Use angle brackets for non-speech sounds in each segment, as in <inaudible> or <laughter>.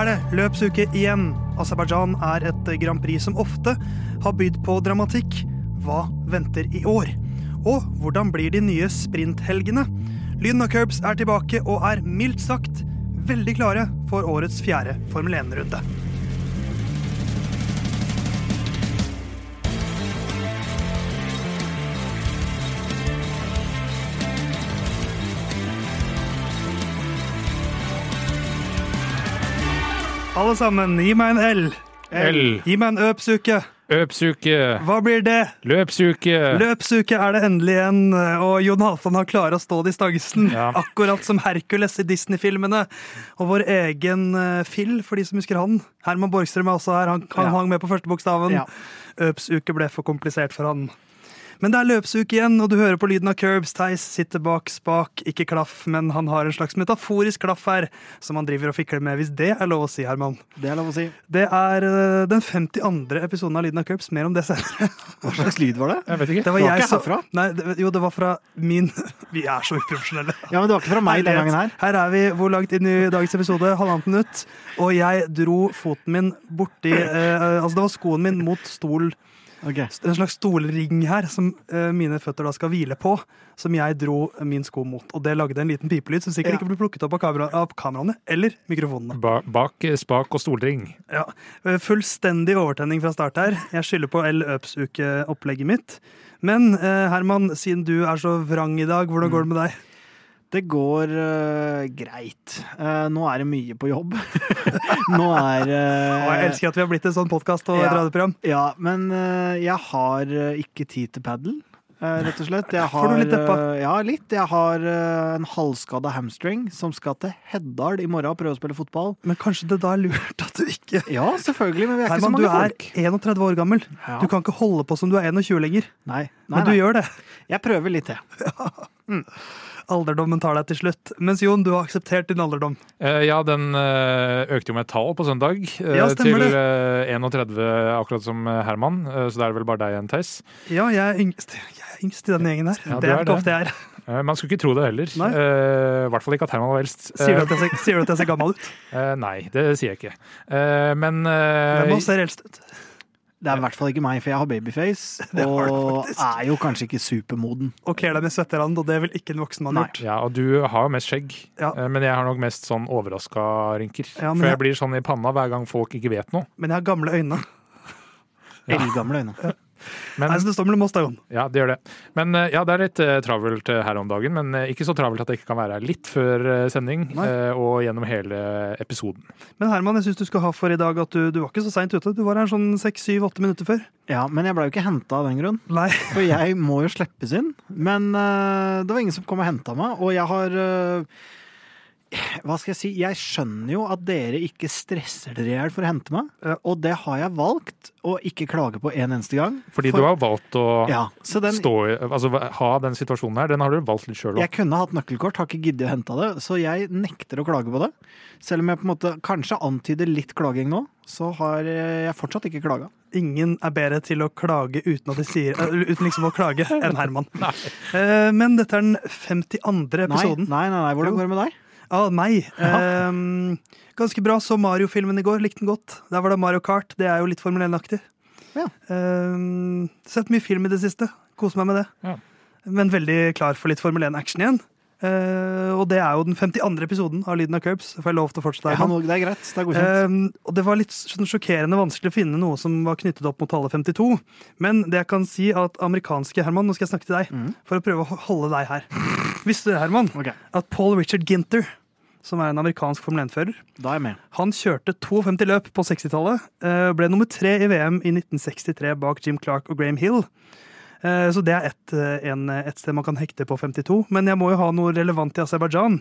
Er det løpsuke igjen. Aserbajdsjan er et Grand Prix som ofte har bydd på dramatikk. Hva venter i år? Og hvordan blir de nye sprinthelgene? Lyden og curbs er tilbake og er mildt sagt veldig klare for årets fjerde Formel 1-runde. Alle sammen, gi meg en L. L. Gi meg en øpsuke. Øpsuke. Hva blir det? Løpsuke. Løpsuke er det endelig igjen, og Jon Halvdan har klart å stå distansen. Ja. Akkurat som Hercules i Disney-filmene. Og vår egen uh, Phil, for de som husker han. Herman Borgstrøm er også her. Han, han Ja. hang med på første bokstaven. Ja. Øpsuke ble for komplisert for han. Men det er løpsuke igjen, og du hører på lyden av curbs. Theis sitter bak spak, ikke klaff, men han har en slags metaforisk klaff her, som han driver og fikler med, hvis det er lov å si, Herman. Det er lov å si. Det er uh, den 52. episoden av Lyden av curbs. Mer om det senere. <laughs> Hva slags lyd var det? Jeg vet ikke. Det var, Det var ikke herfra? Nei, det, jo, det var fra min <laughs> Vi er så uprofesjonelle. Ja, men det var ikke fra meg den gangen her. Her er vi hvor langt inn i dagens episode? Halvannet minutt. Og jeg dro foten min borti eh, Altså, det var skoen min mot stol. Ok. En slags stolring her som eh, mine føtter da skal hvile på. Som jeg dro min sko mot. Og det lagde en liten pipelyd som sikkert Ja. ikke ble plukket opp av, kamera, av kameraene eller mikrofonene. Ba bak spak og stolring. Ja, eh, Fullstendig overtenning fra start her. Jeg skylder på L. Øps-ukeopplegget mitt. Men eh, Herman, siden du er så vrang i dag, hvordan går det med deg? Det går uh, greit. Uh, nå er det mye på jobb. <laughs> nå er uh, jeg elsker at vi har blitt en sånn podkast og Ja. radioprogram. Ja, men jeg har ikke tid til padel, rett og slett. Jeg <laughs> Får du har, litt deppa? ja, litt. Jeg har en halvskada hamstring som skal til Heddal i morgen og prøve å spille fotball. Men kanskje det da er lurt at du ikke <laughs> Ja, selvfølgelig, men vi er ikke Herman, så du mange er 31 år gammel. Ja. Du kan ikke holde på som du er 21 lenger. Nei, nei, Men du nei. gjør det. Jeg prøver litt, jeg. Alderdommen tar deg til slutt. Mens Jon, du har akseptert din alderdom. Uh, ja, den uh, økte jo med et tall på søndag. Uh, Ja, til det. eh, 31, akkurat som Herman. Så det er vel bare deg igjen, Theis. Ja, jeg er yngst, jeg er yngst i denne gjengen her. Ja, det er ikke det. ofte jeg er. Man skulle ikke tro det heller. I hvert fall ikke at Herman var eldst. Sier du at jeg ser, at jeg ser gammel ut? nei, det sier jeg ikke. Men Hvem av oss ser eldst ut? Det er i hvert fall ikke meg, for jeg har babyface. <laughs> Det har og er jo kanskje ikke supermoden. Og kler deg med svetterand, og det vil ikke en voksen mann gjort. Ja, og du har jo mest skjegg, Ja. eh, men jeg har nok mest sånn overraska rynker. Ja, For jeg- jeg blir sånn i panna hver gang folk ikke vet noe. Men jeg har gamle øyne. Ja. Eldgamle øyne. Men, Nei, så det står mellom oss, da, Jon. ja, det gjør det. Men eh, ja, det er litt eh, travelt eh, her om dagen, men ikke så travelt at jeg ikke kan være her litt før eh, sending Nei. og gjennom hele episoden. Men Herman, jeg syns du skal ha for i dag at du, du var ikke så seint ute. Du var her sånn seks, syv, åtte minutter før. Ja, men jeg ble jo ikke henta av den grunn. Nei. <laughs> For jeg må jo slippes inn. Men det var ingen som kom og henta meg, og jeg har Hva skal jeg si? Jeg skjønner jo at dere ikke stresser dere i hjel for å hente meg, og det har jeg valgt å ikke klage på en eneste gang. Fordi For- du har valgt å Ja, den, stå i Altså ha den situasjonen her, den har du valgt litt sjøl òg. Jeg kunne hatt nøkkelkort, har ikke giddet å hente det, så jeg nekter å klage på det. Selv om jeg på en måte kanskje antyder litt klaging nå, så har jeg fortsatt ikke klaga. Ingen er bedre til å klage uten at de sier eh, Uten liksom å klage enn Herman. <laughs> Eh, Men dette er den 52. Episoden nei, nei, nei, hvordan går det med deg? Av meg. Eh, ganske bra. Så Mario-filmen i går. Likte den godt. Der var det Mario Kart. Det er jo litt Formel 1-aktig. Ja. Um, sett mye film i det siste. Koser meg med det. Ja. Men veldig klar for litt Formel 1-action igjen. Uh, og det er jo den 52. episoden av Lyden av Curbs. Får jeg lov til å fortsette? Ja, det er greit. Det er godkjent. Um, og det var litt sånn sjokkerende vanskelig å finne noe som var knyttet opp mot tallet 52. Men det jeg kan si at amerikanske Herman, nå skal jeg snakke til deg mm. for å prøve å holde deg her. Visste du, Herman, Ok, at Paul Richard Ginter, som er en amerikansk Formel 1-fører, da er jeg med. han kjørte 52 løp på 60-tallet. eh, Ble nummer tre i VM i 1963 bak Jim Clark og Graham Hill. Eh, Så det er ett eh, et sted man kan hekte på 52. Men jeg må jo ha noe relevant i Aserbajdsjan.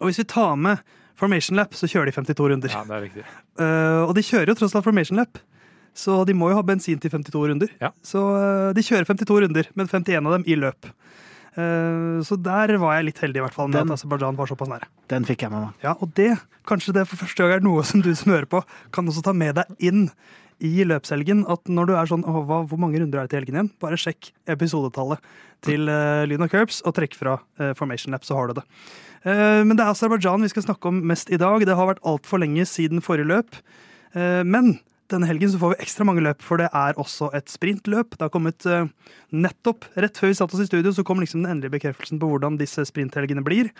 Og hvis vi tar med Formation Lap, så kjører de 52 runder. Ja, det er riktig. Eh, og de kjører jo tross alt Formation Lap. Så de må jo ha bensin til 52 runder. Ja. Så de kjører 52 runder, men 51 av dem i løp. Eh, så der var jeg litt heldig, i hvert fall, med Den- at Aserbajdsjan var såpass nære. Den fikk jeg med meg. Ja, og det, kanskje det for første gang er noe som du som hører på, kan også ta med deg inn i løpshelgen at når du er sånn Åh, hva, Hvor mange runder er det til helgen igjen? Bare sjekk episodetallet til uh, Lyn og Curbs og trekk fra uh, Formation Lap, så har du det. Uh, men det er Aserbajdsjan vi skal snakke om mest i dag. Det har vært altfor lenge siden forrige løp. Uh, men denne helgen så får vi ekstra mange løp, for det er også et sprintløp. Det har kommet eh, nettopp rett før vi satt oss i studio, så kom liksom den endelige bekreftelsen på hvordan disse sprinthelgene blir.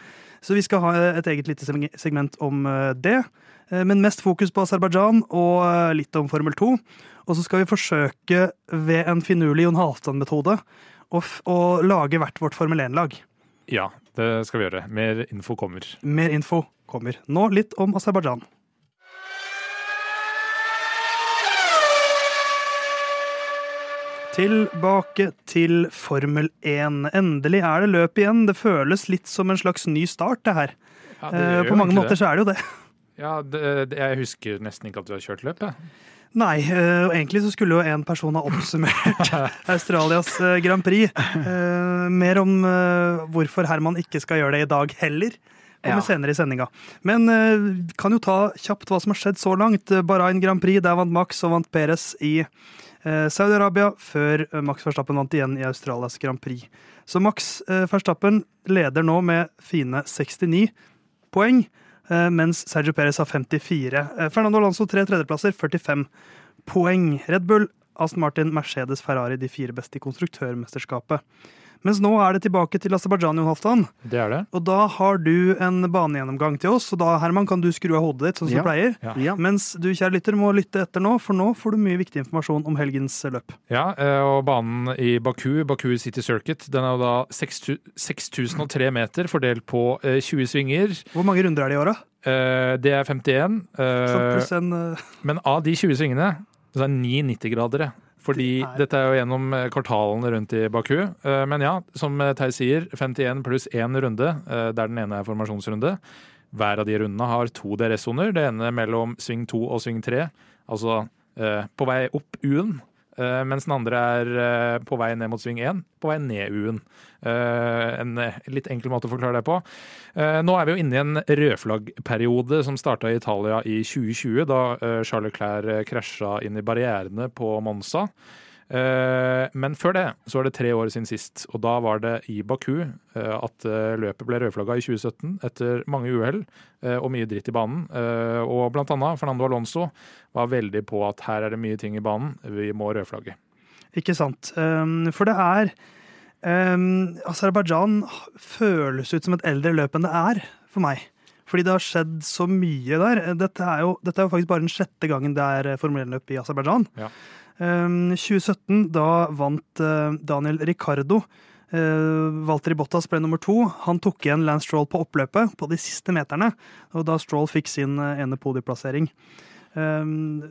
Så vi skal ha et eget lite segment om eh, det. Eh, Men mest fokus på Aserbajdsjan og eh, litt om Formel 2. Og så skal vi forsøke ved en finurlig Jon Halvdan-metode å, å lage hvert vårt Formel 1-lag. Ja, det skal vi gjøre. Mer info kommer. Mer info kommer. Nå litt om Aserbajdsjan. Tilbake til Formel 1. Endelig er det løp igjen. Det føles litt som en slags ny start, det her. Ja, Eh, På mange måter så er det jo det. Ja, det, det, jeg husker nesten ikke at du har kjørt løp. Jeg. Nei, eh, og egentlig så skulle jo en person ha oppsummert <laughs> Australias eh, Grand Prix. Mer om hvorfor Herman ikke skal gjøre det i dag heller. Kommer Ja. senere i sendinga. Men kan jo ta kjapt hva som har skjedd så langt. Bahrain Grand Prix, der vant Max og vant Perez i Saudi-Arabia, før eh, Max Verstappen vant igjen i Australias Grand Prix. Så Max eh, Verstappen leder nå med fine 69 poeng, eh, mens Sergio Perez har 54. Eh, Fernando Alonso tre tredjeplasser, 45 poeng. Red Bull, Aston Martin, Mercedes, Ferrari de fire beste i konstruktørmesterskapet. Mens nå er det tilbake til Aserbajdsjan, Jon Halvdan. Det er det. Og da har du en banegjennomgang til oss, og da Herman, kan du skru av hodet ditt, sånn som Ja. du pleier. Ja. Ja. Mens du, kjære lytter, må lytte etter nå, for nå får du mye viktig informasjon om helgens løp. Ja, eh, og banen i Baku, Baku City Circuit, den er jo da 6003 meter fordelt på eh, 20 svinger. Hvor mange runder er det i åra? Eh, Det er 51. eh, Sånn pluss en eh, Men av de 20 svingene, så er det 9 90-gradere. Fordi Det er- dette er jo gjennom eh, kvartalene rundt i Baku. Eh, Men ja, som eh, Theis sier, 51 pluss én runde, der den ene er formasjonsrunde. Hver av de rundene har to DRS-soner. Det ene mellom sving to og sving tre. Altså på vei opp U-en, mens den andre er eh, på vei ned mot sving 1, på vei ned U-en. Eh, en eh, litt enkel måte å forklare det på. Eh, Nå er vi jo inne i en rødflaggperiode som starta i Italia i 2020, da eh, Charles eh, krasja inn i barrierene på Monza. Eh, Men før det så var det tre år siden sist, og da var det i Baku eh, at eh, løpet ble rødflagga i 2017 etter mange uhell og mye dritt i banen. Og blant annet Fernando Alonso var veldig på at her er det mye ting i banen, vi må rødflagge. Ikke sant. Um, for det er um, Aserbajdsjan føles ut som et eldre løp enn det er for meg. Fordi det har skjedd så mye der. Dette er jo, dette er jo faktisk bare den sjette gangen det er Formel 1-løp i Aserbajdsjan. Ja. Um, 2017, da vant uh, Daniel Ricardo. Walter Valtteri Bottas ble nummer to. Han tok igjen Lance Stroll på oppløpet på de siste meterne. Og da Stroll fikk sin uh, ene podieplassering. Um,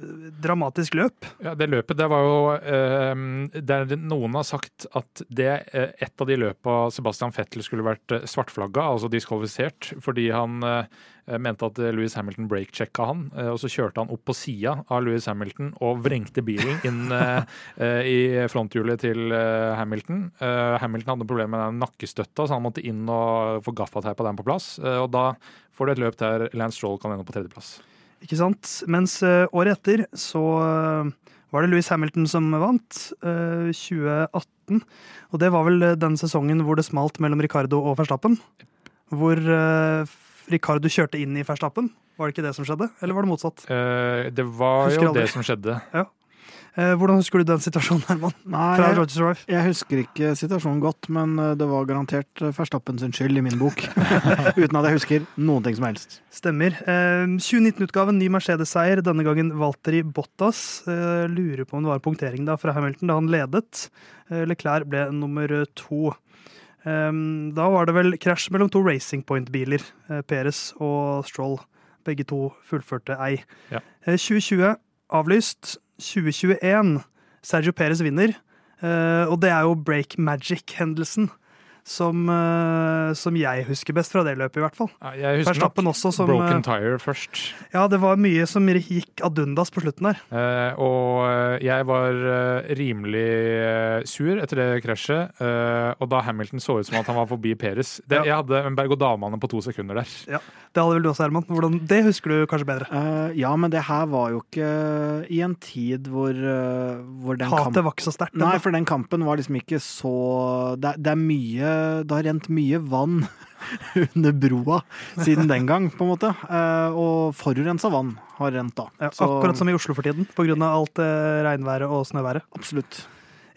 dramatisk løp. Ja, Det løpet det var jo eh, Der noen har sagt at det er et av de løpa Sebastian Fettel skulle vært eh, svartflagga, altså diskvalifisert, fordi han eh, mente at eh, Louis Hamilton breakchecka han. eh, og så kjørte han opp på sida av Louis Hamilton og vrengte bilen inn <laughs> eh, eh, i fronthjulet til eh, Hamilton. Eh, Hamilton hadde problemer med den nakkestøtta, så han måtte inn og få gaffateipa den på plass. eh, og da får du et løp der Lance Stroll kan ende på tredjeplass. Ikke sant? Mens eh, året etter så eh, var det Louis Hamilton som vant, eh, 2018. Og det var vel eh, den sesongen hvor det smalt mellom Ricardo og Verstappen. Hvor eh, Ricardo kjørte inn i Verstappen. Var det ikke det som skjedde, eller var det motsatt? Eh, det var Husker jo aldri. det som skjedde. Eh, hvordan husker du den situasjonen, Herman? Nei, Fra jeg, jeg husker ikke situasjonen godt, men eh, det var garantert eh, Verstappen sin skyld i min bok. <laughs> Uten at jeg husker noen ting som helst. Stemmer. Eh, 2019-utgaven, ny Mercedes-seier. Denne gangen Valtteri Bottas. Eh, lurer på om det var punktering da fra Hamilton da han ledet. Eh, Leclerc ble nummer to. Eh, da var det vel krasj mellom to Racing Point-biler. Peres Perez og Stroll. Begge to fullførte ei. Ja. Eh, 2020 avlyst. 2021 Sergio Perez vinner. Eh, og det er jo break magic-hendelsen som, eh, som jeg husker best fra det løpet, i hvert fall. Ja, Jeg husker nok også som Broken eh, Tire først. Ja, det var mye som gikk ad undas på slutten der. Eh, og eh, jeg var rimelig sur etter det krasjet. eh, og da Hamilton så ut som at han var forbi Peres det, Ja. Jeg hadde en berg-og-dal-bane på to sekunder der. Ja, Det hadde vel du også, Herman. Hvordan, det husker du kanskje bedre. Eh, ja, men det her var jo ikke i en tid hvor, hvor den Hatet var ikke så sterkt. Nei, for den kampen var liksom ikke så Det, det er mye Det har rent mye vann <laughs> under broa siden den gang, på en måte. Eh, og forurensa vann har rent da. Ja, Så- akkurat som i Oslo for tiden, pga. alt eh, regnværet og snøværet. Absolutt.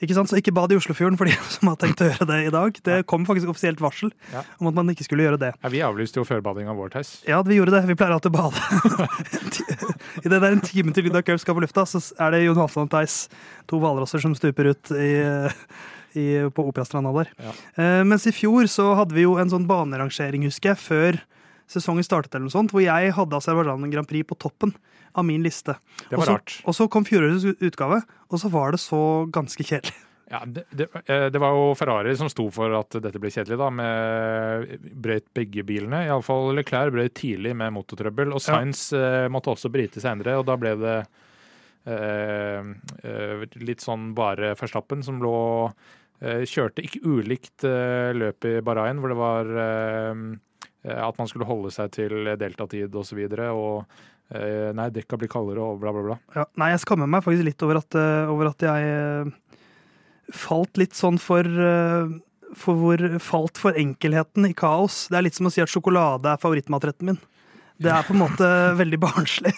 Ikke sant? Så ikke bad i Oslofjorden for de <laughs> som har tenkt å gjøre det i dag. Det kom faktisk offisielt varsel Ja. om at man ikke skulle gjøre det. Ja, vi avlyste jo førbadinga vår, Theis. Ja, vi gjorde det. Vi pleier alltid å bade. <laughs> I det der en time til Lydia Cup skal på lufta, så er det Jon Halvdan og Theis, to hvalrosser, som stuper ut i, i, på Operastranda der. Ja. Eh, mens i fjor så hadde vi jo en sånn banerangering, husker jeg, før sesongen startet, eller noe sånt, hvor jeg hadde Aserbajdsjan Grand Prix på toppen av min liste. Det var også, rart. Og så kom fjorårets utgave, og så var det så ganske kjedelig. Ja, det, det, eh, det var jo Ferrari som sto for at dette ble kjedelig, da. Med brøyt begge bilene. Iallfall Leclerc brøyt tidlig med motortrøbbel. Og Ja. Sainz eh, måtte også bryte senere, og da ble det eh, eh, litt sånn bare Verstappen som lå Kjørte ikke ulikt løp i Bahrain, hvor det var eh, at man skulle holde seg til deltatid osv. Og, så og eh, nei, dekka blir kaldere og bla, bla, bla. Ja, nei, jeg skammer meg faktisk litt over at, eh, over at jeg eh, falt litt sånn for eh, for hvor falt for enkelheten i kaos. Det er litt som å si at sjokolade er favorittmatretten min. Det er på en måte <laughs> veldig barnslig.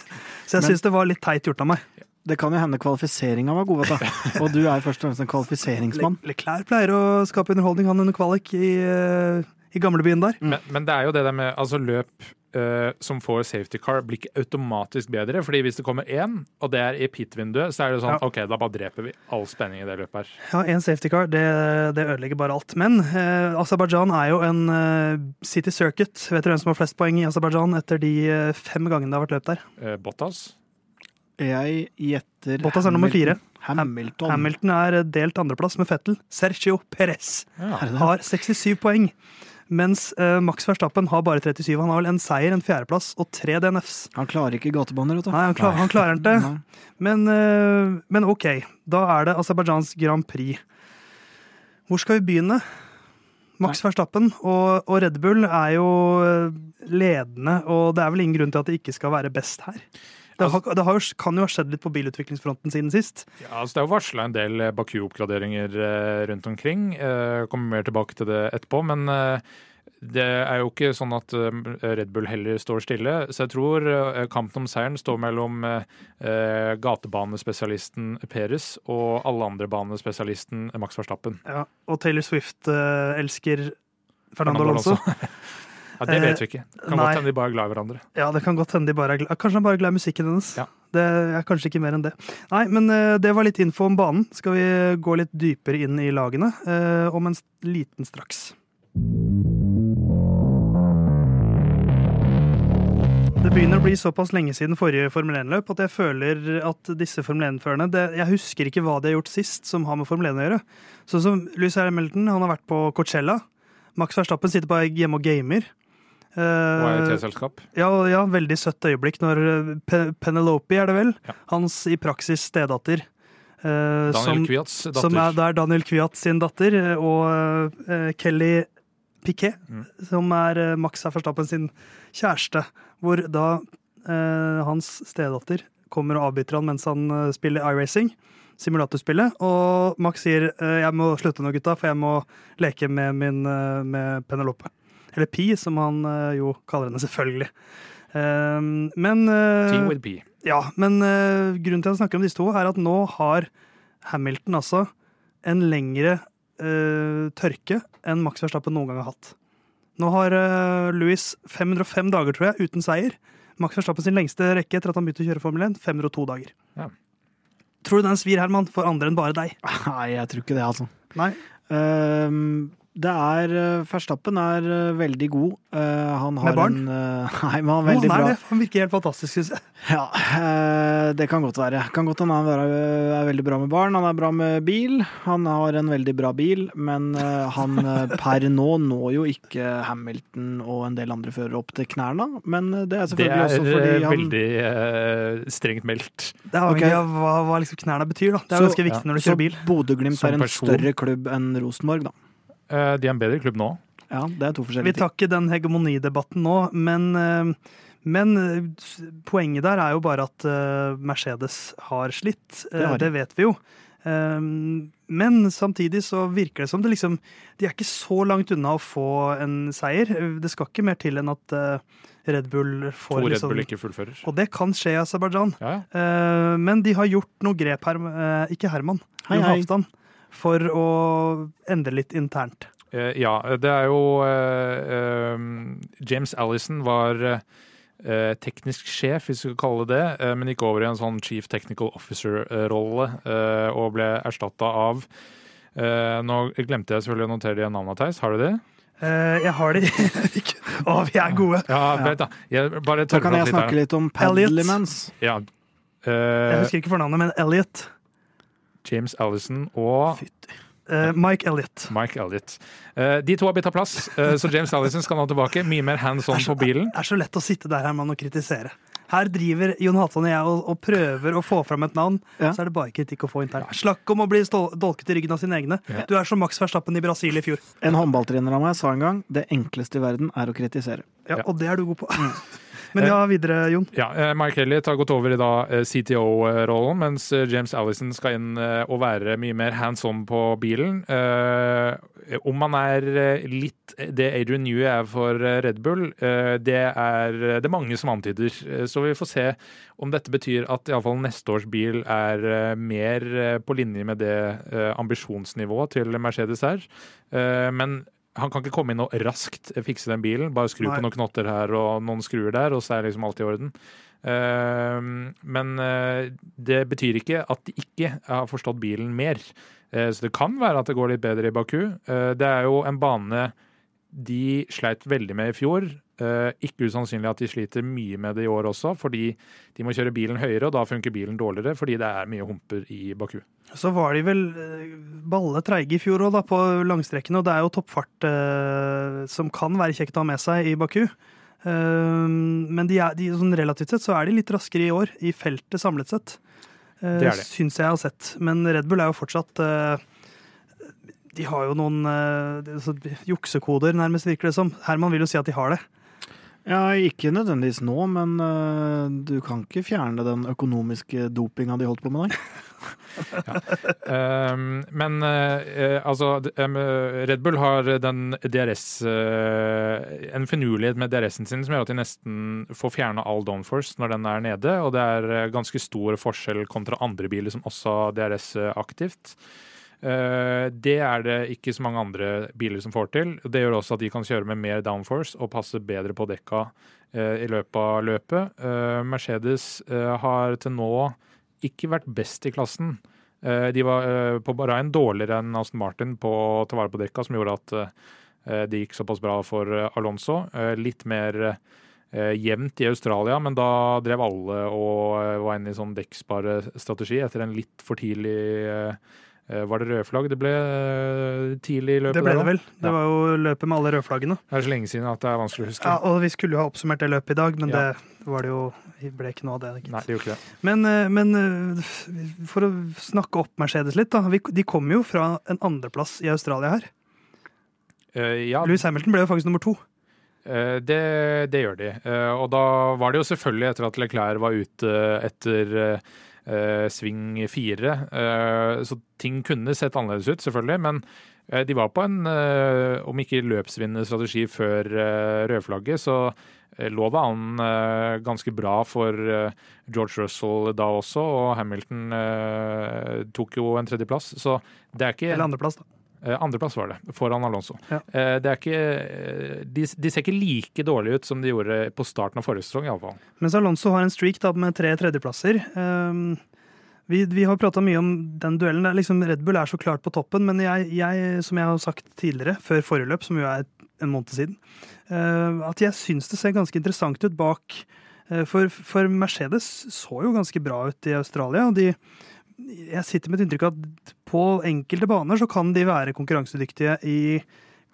Så jeg syns det var litt teit gjort av meg. Det kan jo hende kvalifiseringa var god, vet du. <laughs> Og du er først og fremst en kvalifiseringsmann. Le Leclerc pleier å skape underholdning, han under kvalik i, eh, i gamlebyen der. Men, men det er jo det der med altså løp uh, som får safety car, blir ikke automatisk bedre. fordi hvis det kommer én, og det er i pit-vinduet, så er det sånn Ja. OK, da bare dreper vi all spenning i det løpet her. Ja, én safety car, det, det ødelegger bare alt. Men uh, Aserbajdsjan er jo en uh, city circuit. Vet dere hvem som har flest poeng i Aserbajdsjan etter de fem gangene det har vært løp der? Bottas Jeg gjetter Bottas er nummer fire. Hamilton. Hamilton er delt andreplass med Fettel. Sergio Perez ja. Har 67 poeng. Mens uh, Max Verstappen har bare 37. Han har vel en seier, en fjerdeplass og tre DNFs. Han klarer ikke gatebaner, vet du. Nei, han, klar, han klarer ikke det. Men, uh, men OK, da er det Aserbajdsjans Grand Prix. Hvor skal vi begynne? Max Verstappen og, og Red Bull er jo eh, ledende, og det er vel ingen grunn til at det ikke skal være best her. Det, har, det har kan jo ha skjedd litt på bilutviklingsfronten siden sist. Ja, altså Det er jo varsla en del eh, Baku-oppgraderinger eh, rundt omkring. Eh, kommer mer tilbake til det etterpå. Men det er jo ikke sånn at Red Bull heller står stille. Så jeg tror kampen om seieren står mellom gatebanespesialisten Peres og alle andre banespesialisten Max Verstappen. Ja, og Taylor Swift eh, elsker Fernando Alonso. <laughs> Ja, Det vet vi ikke. Kan Nei. godt hende de bare er glad i hverandre. Ja, det kan godt hende de bare er glad Kanskje han bare er glad i musikken hennes. Ja. Det er kanskje ikke mer enn det. Nei, men eh, det var litt info om banen. Skal vi gå litt dypere inn i lagene eh, om en liten straks. Det begynner å bli såpass lenge siden forrige Formel 1-løp at jeg føler at disse Formel 1-førerne Jeg husker ikke hva de har gjort sist som har med Formel 1 å gjøre. Sånn som Louis Hamilton, han har vært på Coachella. Max Verstappen sitter bare hjemme og gamer. Og er i Eh, ja, ja, veldig søtt øyeblikk når eh, Penelope, er det vel? Ja. Hans i praksis stedatter. eh, Daniel som, Kviats datter. som er, det er Daniel Kviat sin datter, og Kelly Piquet, Mm. som er Max Verstappen sin kjæreste. Hvor da hans stedatter kommer og avbryter han mens han spiller iRacing, simulatorspillet. Og Max sier 'jeg må slutte nå, gutta, for jeg må leke med, min, med Penelope'. Eller Pi, som han eh, jo kaller henne, selvfølgelig. Eh, men eh, Team with P. ja, men eh, grunnen til at jeg snakker om disse to, er at nå har Hamilton altså en lengre eh, tørke enn Max Verstappen noen gang har hatt. Nå har uh, Louis 505 dager, tror jeg, uten seier. Max Verstappen sin lengste rekke etter at han begynte å kjøre Formel 1, 502 dager. Ja. Tror du den svir, Herman, for andre enn bare deg? Nei, jeg tror ikke det, altså. Nei. Ehm, Det er Verstappen er uh, veldig god. Uh, han har Med barn? En, <laughs> nei, men han er veldig oh, nei, bra. det. Han virker helt fantastisk, syns jeg. Ja, det kan godt være. Kan godt hende han er, er veldig bra med barn. Han er bra med bil. Han har en veldig bra bil, men han per nå når jo ikke Hamilton og en del andre førere opp til knærne. Men det er Det selvfølgelig er også fordi han Det er veldig eh, strengt meldt. Det er avhengig Ok. av hva, hva liksom knærne betyr. da. Det er Så- ganske viktig når du kjører bil. Bodø-Glimt er en person. større klubb enn Rosenborg, da. Eh, de er en bedre klubb nå. Ja, det er to forskjellige ting. tar ikke den hegemonidebatten nå, men, eh, men eh, poenget der er jo bare at Mercedes har slitt. Det har de. Det vet vi jo. Men samtidig så virker det som det liksom De er ikke så langt unna å få en seier. Det skal ikke mer til enn at Red Bull får To Red liksom Bull ikke fullfører. Og det kan skje i Aserbajdsjan. Ja, ja. Eh, Men de har gjort noe grep her, ikke Herman, Hei, Jon hei. For å endre litt internt. Eh, ja, det er jo eh, eh, James Allison var eh, teknisk sjef, hvis vi skal kalle det det, eh, men gikk over i en sånn chief technical officer-rolle eh, og ble erstatta av eh, Nå glemte jeg selvfølgelig å notere de navnene, Theis. Har du det? Eh, Jeg har de <laughs> ikke. Å, vi er gode! Ja, vet da. Jeg bare Da kan jeg litt snakke her. litt om Elliot. Padlemans. Ja. Jeg husker ikke fornavnet, men Elliot. James Allison og Eh, Mike Elliot. Mike Elliot. Uh, de to har bytta plass, uh, så James Allison skal nå tilbake. Mye mer hands on på bilen. Det er så lett å sitte der Herman, og kritisere. Her driver Jon Halvdan og jeg og, og prøver å få fram et navn, Ja. så er det bare kritikk å få internt. Slakk om å bli stål- dolket i ryggen av sine egne. Ja. Du er som Max Verstappen i Brasil i fjor. En håndballtrener av meg sa en gang det enkleste i verden er å kritisere. Ja, Ja. Og det er du god på. Men ja, videre, Jon. Ja, eh, Mike Elliot har gått over i da eh, CTO-rollen, mens eh, James Allison skal inn eh, og være mye mer hands on på bilen. Eh, Om han er eh, litt det Adrian Newey er for eh, Red Bull, eh, det er det mange som antyder. Eh, Så vi får se om dette betyr at iallfall neste års bil er eh, mer eh, på linje med det eh, ambisjonsnivået til Mercedes er. Eh, Men han kan ikke komme inn og raskt fikse den bilen. Bare skru Nei. på noen knotter her og noen skruer der, og så er liksom alt i orden. Eh, men eh, det betyr ikke at de ikke har forstått bilen mer. Eh, så det kan være at det går litt bedre i Baku. Eh, det er jo en bane de sleit veldig med i fjor. Eh, ikke usannsynlig at de sliter mye med det i år også, fordi de må kjøre bilen høyere, og da funker bilen dårligere fordi det er mye humper i Baku. Så var de vel eh, balle treige i fjor òg, på langstrekkene. Og det er jo toppfart eh, som kan være kjekt å ha med seg i Baku. Eh, men de er, de, sånn relativt sett så er de litt raskere i år, i feltet samlet sett. Eh, Det er det. Syns jeg har sett. Men Red Bull er jo fortsatt eh, De har jo noen eh, det er så juksekoder, nærmest, virker det som. Herman vil jo si at de har det. Ja, ikke nødvendigvis nå, men uh, du kan ikke fjerne den økonomiske dopinga de holdt på med der. <laughs> Um, men eh, altså d- Red Bull har den DRS eh, En finurlighet med DRS-en sin som gjør at de nesten får fjerna all downforce når den er nede. Og det er eh, ganske stor forskjell kontra andre biler som også har DRS aktivt. Eh, det er det ikke så mange andre biler som får til. Det gjør også at de kan kjøre med mer downforce og passe bedre på dekka eh, i løpet av løpet. Eh, Mercedes har til nå ikke vært best i klassen. De var på Bahrain dårligere enn Aston Martin på å ta vare på dekka, som gjorde at det gikk såpass bra for Alonso. Litt mer jevnt i Australia, men da drev alle og var inne i sånn dekksparestrategi etter en litt for tidlig Var det rødflagg det ble eh, tidlig i løpet? Det ble det vel. Det var jo løpet med alle rødflaggene. Det er så lenge siden at det er vanskelig å huske. Ja, og vi skulle jo ha oppsummert det løpet i dag, men Ja. det var det jo det ble ikke noe av det. gitt. Nei, det gjorde ikke det. Men, eh, men eh, for å snakke opp Mercedes litt, da. De kom jo fra en andreplass i Australia her. Uh, ja, Louis Hamilton ble jo faktisk nummer to. Eh, Det, det gjør de. Eh, Og da var det jo selvfølgelig etter at Leclerc var ute etter eh, eh, sving fire. Eh, Så ting kunne sett annerledes ut, selvfølgelig. Men eh, de var på en, eh, om ikke løpsvinnende strategi før eh, rødflagget, så eh, lå det an eh, ganske bra for eh, George Russell da også. Og Hamilton eh, tok jo en tredjeplass. Så det er ikke Eller andreplass, da. Eh, Andreplass var det, foran Alonso. Ja. Eh, Det er ikke, eh, de, de ser ikke like dårlige ut som de gjorde på starten av forrige sesong, iallfall. Mens Alonso har en streak da med tre tredjeplasser. Um, Vi, vi har prata mye om den duellen. Liksom Red Bull er så klart på toppen, men jeg, jeg, som jeg har sagt tidligere, før forrige løp, som jo er en måned siden, at jeg syns det ser ganske interessant ut bak. For, for Mercedes så jo ganske bra ut i Australia. og de jeg sitter med et inntrykk av at på enkelte baner så kan de være konkurransedyktige i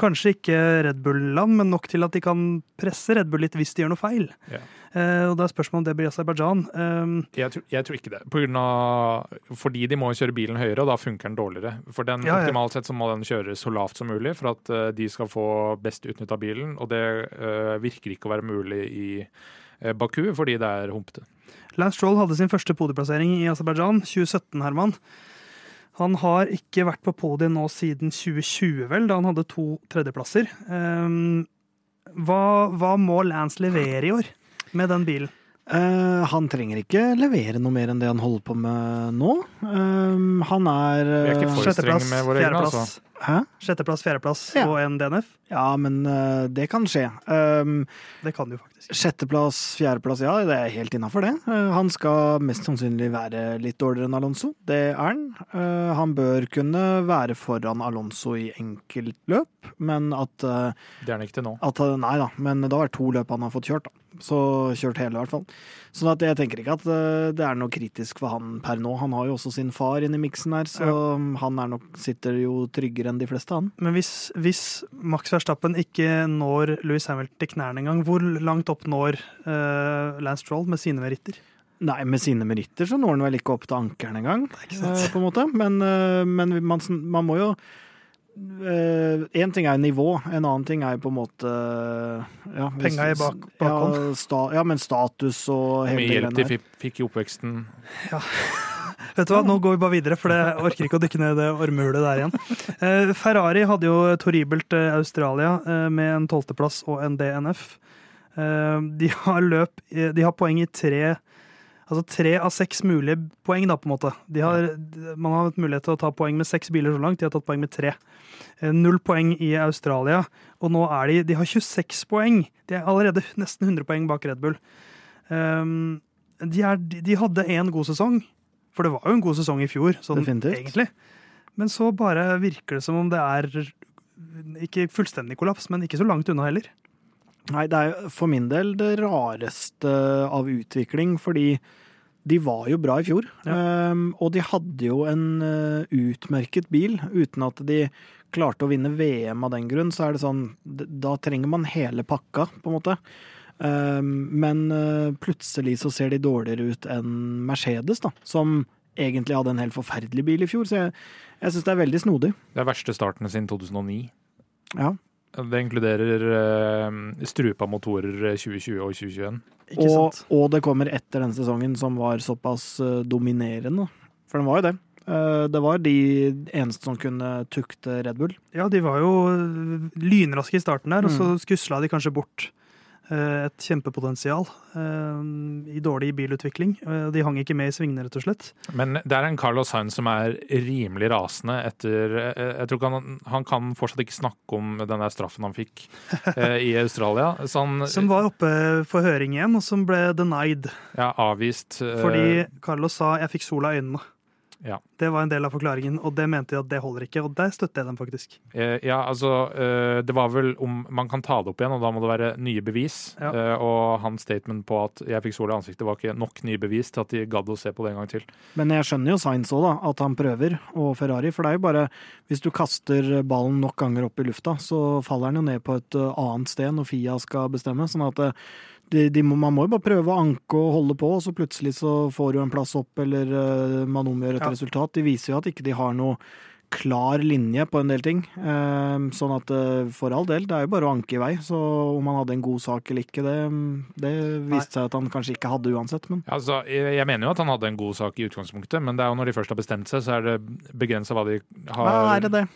kanskje ikke Red Bull-land, men nok til at de kan presse Red Bull litt hvis de gjør noe feil. Ja. Eh, og da er spørsmålet om det blir Aserbajdsjan. Um, Jeg tror, jeg tror ikke det. Av, fordi de må kjøre bilen høyere, og da funker den dårligere. For den, Ja, ja. optimalt sett så må den kjøres så lavt som mulig for at uh, de skal få best utnytta bilen. Og det uh, virker ikke å være mulig i uh, Baku fordi det er humpete. Lance Stroll hadde sin første podieplassering i Aserbajdsjan, 2017, Herman. Han har ikke vært på podiet nå siden 2020, vel, da han hadde to tredjeplasser. Um, hva, hva må Lance levere i år med den bilen? Uh, han trenger ikke levere noe mer enn det han holder på med nå. Eh, han er, Vi er ikke eh, for Sjetteplass, strenge med våre egne, fjerdeplass, altså. Hæ? sjetteplass, fjerdeplass Ja. og en DNF. Ja, men uh, det kan skje. Um, Det kan du faktisk. Sjetteplass, fjerdeplass, ja, det er helt innafor det. Uh, Han skal mest sannsynlig være litt dårligere enn Alonso. Det er han. Uh, Han bør kunne være foran Alonso i enkeltløp, men at, Det er han ikke til nå. at Nei da, men det har vært to løp han har fått kjørt, da. Så kjørt hele, i hvert fall. Sånn at jeg tenker ikke at det er noe kritisk for han per nå. Han har jo også sin far inne i miksen her, så han er nok, sitter jo tryggere enn de fleste, han. Men hvis, hvis Max Verstappen ikke når Louis Hamilton til knærne engang, hvor langt opp når uh, Lance Stroll med sine meritter? Nei, med sine meritter så når han vel ikke opp til ankelen engang, eh, på en måte. Men, uh, men man, man må jo Én ting er nivå, en annen ting er jo på en måte ja, Penga i bak- bakhånd. Ja, sta, ja, men status og hele mye det hjelp greiene de der. fikk, fikk i oppveksten. Vet du hva, Nå går vi bare videre, for jeg orker ikke å dykke ned det ormehullet der igjen. Eh, Ferrari hadde jo horribelt eh, Australia eh, med en tolvteplass og en DNF. De har løp De har poeng i tre Altså tre av seks mulige poeng, da, på en måte. Har, man har hatt mulighet til å ta poeng med seks biler så langt, de har tatt poeng med tre. Null poeng i Australia, og nå er de De har 26 poeng! De er allerede nesten 100 poeng bak Red Bull. De, er, de hadde én god sesong, for det var jo en god sesong i fjor, sånn Definitivt. egentlig. Men så bare virker det som om det er ikke fullstendig kollaps, men ikke så langt unna heller. Nei, det er for min del det rareste av utvikling, fordi de var jo bra i fjor. Um, og de hadde jo en uh, utmerket bil, uten at de klarte å vinne VM av den grunn. Så er det sånn, da trenger man hele pakka, på en måte. Um, men uh, plutselig så ser de dårligere ut enn Mercedes, da, som egentlig hadde en helt forferdelig bil i fjor. Så jeg, jeg syns det er veldig snodig. Det er verste starten siden 2009. Ja. Det inkluderer eh, strupa motorer 2020 og 2021. Ikke Og, sant? og det kommer etter den sesongen som var såpass eh, dominerende. For den var jo det. Eh, det var de eneste som kunne tukte Red Bull. Ja, de var jo lynraske i starten der, og så Mm. skusla de kanskje bort eh, et kjempepotensial eh, i dårlig bilutvikling. Eh, De hang ikke med i svingene, rett og slett. Men det er en Carlos Sainz som er rimelig rasende etter eh, Jeg tror ikke han, han kan fortsatt ikke snakke om den der straffen han fikk eh, i Australia. <laughs> Han Som var oppe for høring igjen, og som ble denied. ja, avvist. eh, Fordi Carlos sa 'jeg fikk sola i øynene'. Ja. Det var en del av forklaringen, og det mente de at det holder ikke. Og der støtter jeg dem faktisk. Eh, Ja, altså eh, Det var vel om man kan ta det opp igjen, og da må det være nye bevis. Ja. Eh, Og hans statement på at 'jeg fikk sol i ansiktet' var ikke nok nye bevis til at de gadd å se på det en gang til. Men jeg skjønner jo Sainz òg, da, at han prøver, og Ferrari. For det er jo bare Hvis du kaster ballen nok ganger opp i lufta, så faller den jo ned på et eh, annet sted når Fia skal bestemme. Sånn at eh, de, de man må jo bare prøve å anke og holde på, og så plutselig så får du en plass opp, eller uh, man omgjør et Ja. resultat. De viser jo at ikke de har noe klar linje på en del ting. Eh, sånn at eh, for all del, det er jo bare å anke i vei. Så om han hadde en god sak eller ikke, det, det viste seg at han kanskje ikke hadde uansett. Men Altså, jeg mener jo at han hadde en god sak i utgangspunktet, men det er jo når de først har bestemt seg, så er det begrensa hva de har hva er det det?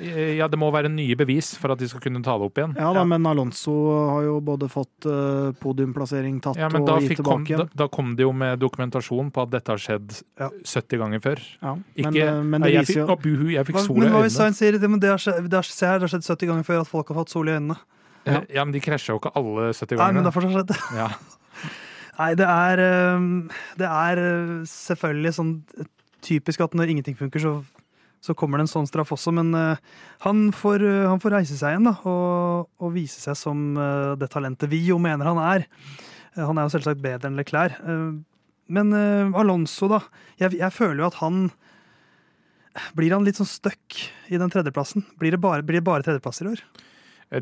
Ja, det må være nye bevis for at de skal kunne ta det opp igjen. Ja da, men Alonso har jo både fått eh, podiumplassering tatt Ja, men og gitt tilbake da, igjen. da kom det jo med dokumentasjon på at dette har skjedd Ja. 70 ganger før. Ja, Ikke men, eh, men det jeg viser fikk, jo buhu, jeg fikk sol i men hva hvis øynene. Sier det, men det har, skjedd, det, har, skjedd, det har skjedd 70 ganger før at folk har fått sol i øynene? Ja. Ja. men de krasja jo ikke alle 70 Nei, men derfor det har fortsatt skjedd. <laughs> Ja. Nei, det er, det er selvfølgelig sånn typisk at når ingenting funker, så, så kommer det en sånn straff også. Men eh, han, får, eh, han får reise seg igjen da, og, og vise seg som eh, det talentet vi jo mener han er. Han er jo selvsagt bedre enn Leclerc. Men Alonso, da. Jeg, jeg føler jo at han Blir han litt sånn stuck i den tredjeplassen? Blir det bare, blir det bare tredjeplasser i år?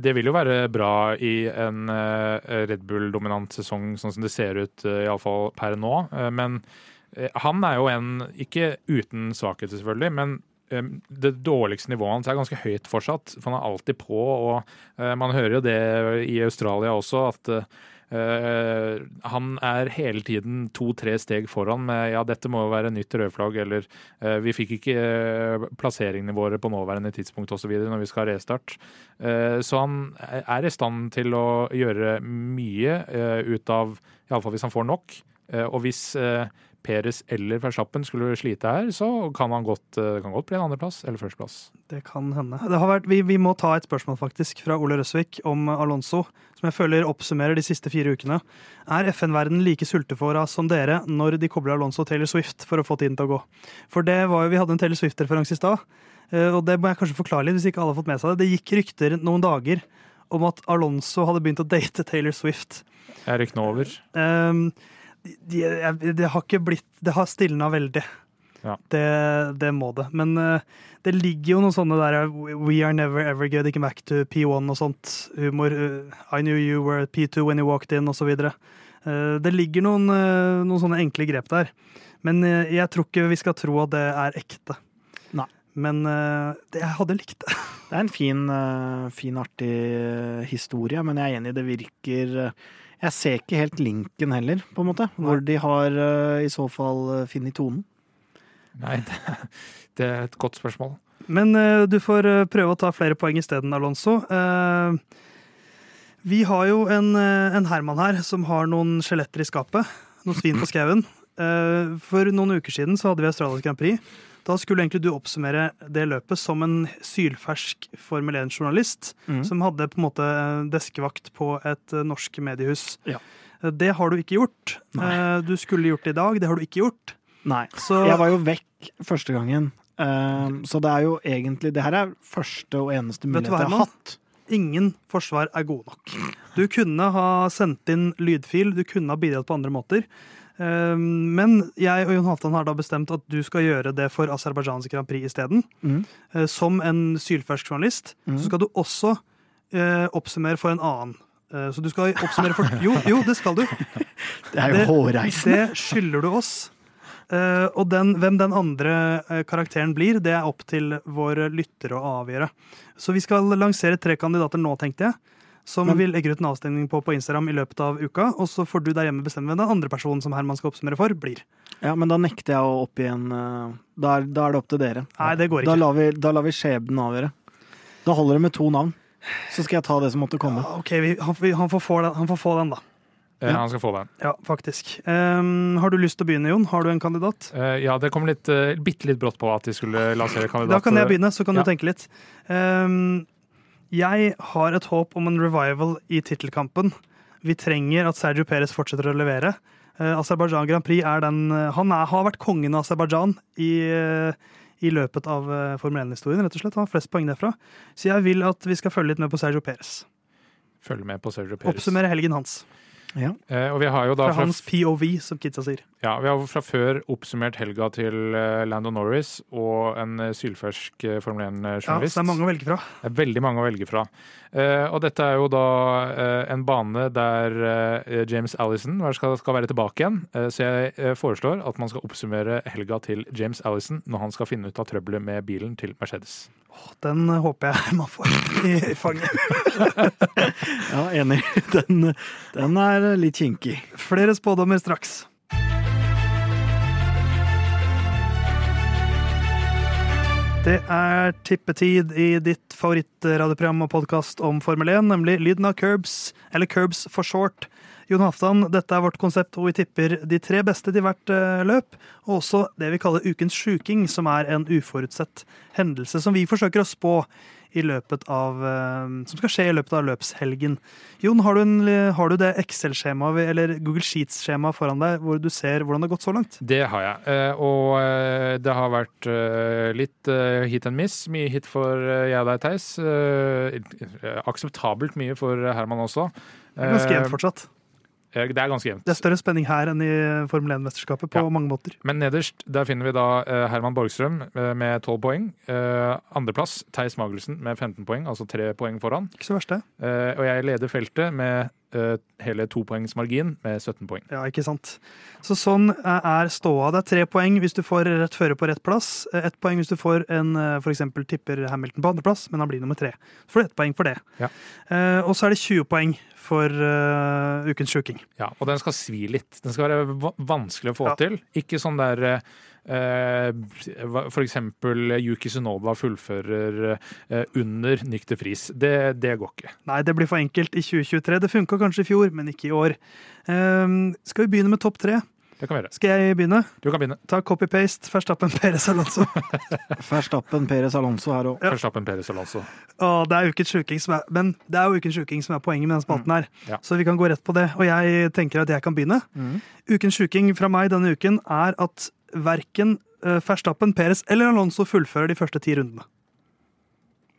Det vil jo være bra i en Red Bull-dominant sesong, sånn som det ser ut, iallfall per nå. Men han er jo en, ikke uten svakheter selvfølgelig, men det dårligste nivået hans er ganske høyt fortsatt. For han er alltid på, og eh, man hører jo det i Australia også, at eh, han er hele tiden to-tre steg foran med ja, dette må jo være nytt rødflagg, eller eh, vi fikk ikke plasseringene våre på nåværende tidspunkt osv. når vi skal ha restart. Så han er i stand til å gjøre mye ut av, iallfall hvis han får nok. Og hvis Peres eller Verstappen skulle slite her, så kan han godt, eh, kan godt bli en andreplass eller førsteplass. Det kan hende. Det har vært, vi, vi må ta et spørsmål faktisk fra Ole Røsvik om Alonso, som jeg føler oppsummerer de siste fire ukene. Er FN-verden like sultefòra som dere når de kobler Alonso og Taylor Swift for å få tiden til å gå? For det var jo, Vi hadde en Taylor Swift-referanse i stad, eh, og det må jeg kanskje forklare litt hvis ikke alle har fått med seg det. Det gikk rykter noen dager om at Alonso hadde begynt å date Taylor Swift. Er ryktene over? Um, de, de, det har ikke blitt Det har stilna veldig. Ja. Det, det må det. Men uh, det ligger jo noen sånne der We are never ever getting back to P1 og sånt. Humor. Uh, I knew you were P2 when you walked in, osv. Uh, det ligger noen, uh, noen sånne enkle grep der. Men eh, jeg tror ikke vi skal tro at det er ekte. Nei. Men eh, det, jeg hadde likt det. Det er en fin, eh, fin artig eh, historie, men jeg er enig, det virker eh, Jeg ser ikke helt linken heller, på en måte. Hvor de har eh, i så fall eh, funnet tonen. Nei, det, <laughs> det er et godt spørsmål. Men uh, du får prøve å ta flere poeng isteden, Alonso. Uh, vi har jo en, en Herman her som har noen skjeletter i skapet. Noen svin på skauen. Uh, for noen uker siden så hadde vi Australisk Grand Prix. Da skulle egentlig du oppsummere det løpet som en sylfersk Formel 1-journalist mm. som hadde på en måte eh, deskevakt på et eh, norsk mediehus. Ja. Eh, Det har du ikke gjort. Nei. Du skulle gjort det i dag, det har du ikke gjort. Nei. Så Jeg var jo vekk første gangen, så det er jo egentlig Det her er første og eneste mulighet jeg har hatt. ingen forsvar er gode nok. Du kunne ha sendt inn lydfil, du kunne ha bidratt på andre måter. Eh, Men jeg og Jon Halvdan har da bestemt at du skal gjøre det for Aserbajdsjans Grand Prix isteden. Mhm. Eh, Som en sylfersk journalist. Mm. Så skal du også eh, oppsummere for en annen. Eh, Så du skal oppsummere for Jo, jo, det skal du. <laughs> Det er jo hårreisende. Det skylder du oss. Og den, hvem den andre karakteren blir, det er opp til våre lyttere å avgjøre. Så vi skal lansere tre kandidater nå, tenkte jeg. Som Men- vi legger ut en avstemning på på Instagram i løpet av uka. Og så får du der hjemme bestemme hvem den andre personen som Herman skal oppsummere for, blir. Ja, men da nekter jeg å oppgi en eh, da er, da er det opp til dere. Nei, det går Da ikke. lar vi, da lar vi skjebnen avgjøre. Da holder det med to navn. Så skal jeg ta det som måtte komme. Ja, ok, vi, han, vi- han, får få den, han får få den, da. Eh, Ja. Han skal få den. Ja, faktisk. Um, har du lyst til å begynne, Jon? Har du en kandidat? Uh, Ja, det kom litt, uh, bitte litt brått på at de skulle lansere kandidat. Da kan jeg begynne, så kan Ja. du tenke litt. Ehm, jeg har et håp om en revival i tittelkampen. Vi trenger at Sergio Perez fortsetter å levere. Uh, Aserbajdsjan Grand Prix er den eh, Han er, har vært kongen av Aserbajdsjan i, eh, i løpet av Formel 1-historien. rett og slett. Han har flest poeng derfra. Så jeg vil at vi skal følge litt med på Sergio Perez. Følge med på Sergio Perez. Oppsummere helgen hans. Ja. Eh, og vi har jo da Fra fra, hans POV, som kidsa sier. ja, vi har fra før oppsummert helga til eh, Lando Norris og en uh, sylfersk uh, Formel 1-journalist. Ja, så det er mange å velge fra. Det er veldig mange å velge fra. Eh, og dette er jo da eh, en bane der eh, James Allison skal, skal være tilbake igjen. Så jeg foreslår at man skal oppsummere helga til James Allison når han skal finne ut av trøbbelet med bilen til Mercedes. Den håper jeg man får i fanget. <laughs> ja, enig. Den, den er litt kinkig. Flere spådommer straks. Det er tippetid i ditt favorittradioprogram og podkast om Formel 1, nemlig Lyden av Curbs, eller Curbs for short. Jon Haftan, dette er vårt konsept hvor vi tipper de tre beste til hvert eh, løp, og også det vi kaller ukens sjuking, som er en uforutsett hendelse som vi forsøker å spå i løpet av, eh, som skal skje i løpet av løpshelgen. Jon, har du, en, har du det Excel-skjemaet eller Google Sheets-skjemaet foran deg hvor du ser hvordan det har gått så langt? Det har jeg. Eh, Og eh, det har vært litt hit and miss. Mye hit for jeg og deg, Theis. Akseptabelt mye for Herman også. Ganske jevnt fortsatt. Eh, Det er ganske jevnt. Det er større spenning her enn i Formel 1-mesterskapet på Ja. mange måter. Men nederst der finner vi da eh, Herman Borgstrøm eh, med 12 poeng. Andreplass Theis Magelsen med 15 poeng, altså tre poeng foran. Ikke så verst, det. Og jeg leder feltet med eh, hele to poengs margin med 17 poeng. Ja, ikke sant. Så sånn eh, er ståa. Det er tre poeng hvis du får rett føre på rett plass. Eh, Ett poeng hvis du får en f.eks. tipper Hamilton på andreplass, men han blir nummer tre. Så får du ett poeng for det. Ja. Og så er det 20 poeng for ukens sjuking. Ja, og den skal svi litt. Den skal være vanskelig å få Ja. til. Ikke sånn der For eksempel Yuki Sunoda fullfører eh, under nykter fris. Det, det går ikke. Nei, det blir for enkelt i 2023. Det funka kanskje i fjor, men ikke i år. Eh, skal vi begynne med topp tre? Det kan vi gjøre. Skal jeg begynne? Du kan begynne. Ta copy-paste. Verstappen, Perez, Alonso. <laughs> Verstappen, Perez Alonso her òg. Ja. Verstappen, Perez Alonso. Å, det er ukens sjuking som er Men det er jo ukens sjuking som er poenget med denne spalten her. Ja. Så vi kan gå rett på det. Og jeg tenker at jeg kan begynne. Mm. Ukens sjuking fra meg denne uken er at verken uh, Verstappen, Perez eller Alonso fullfører de første ti rundene.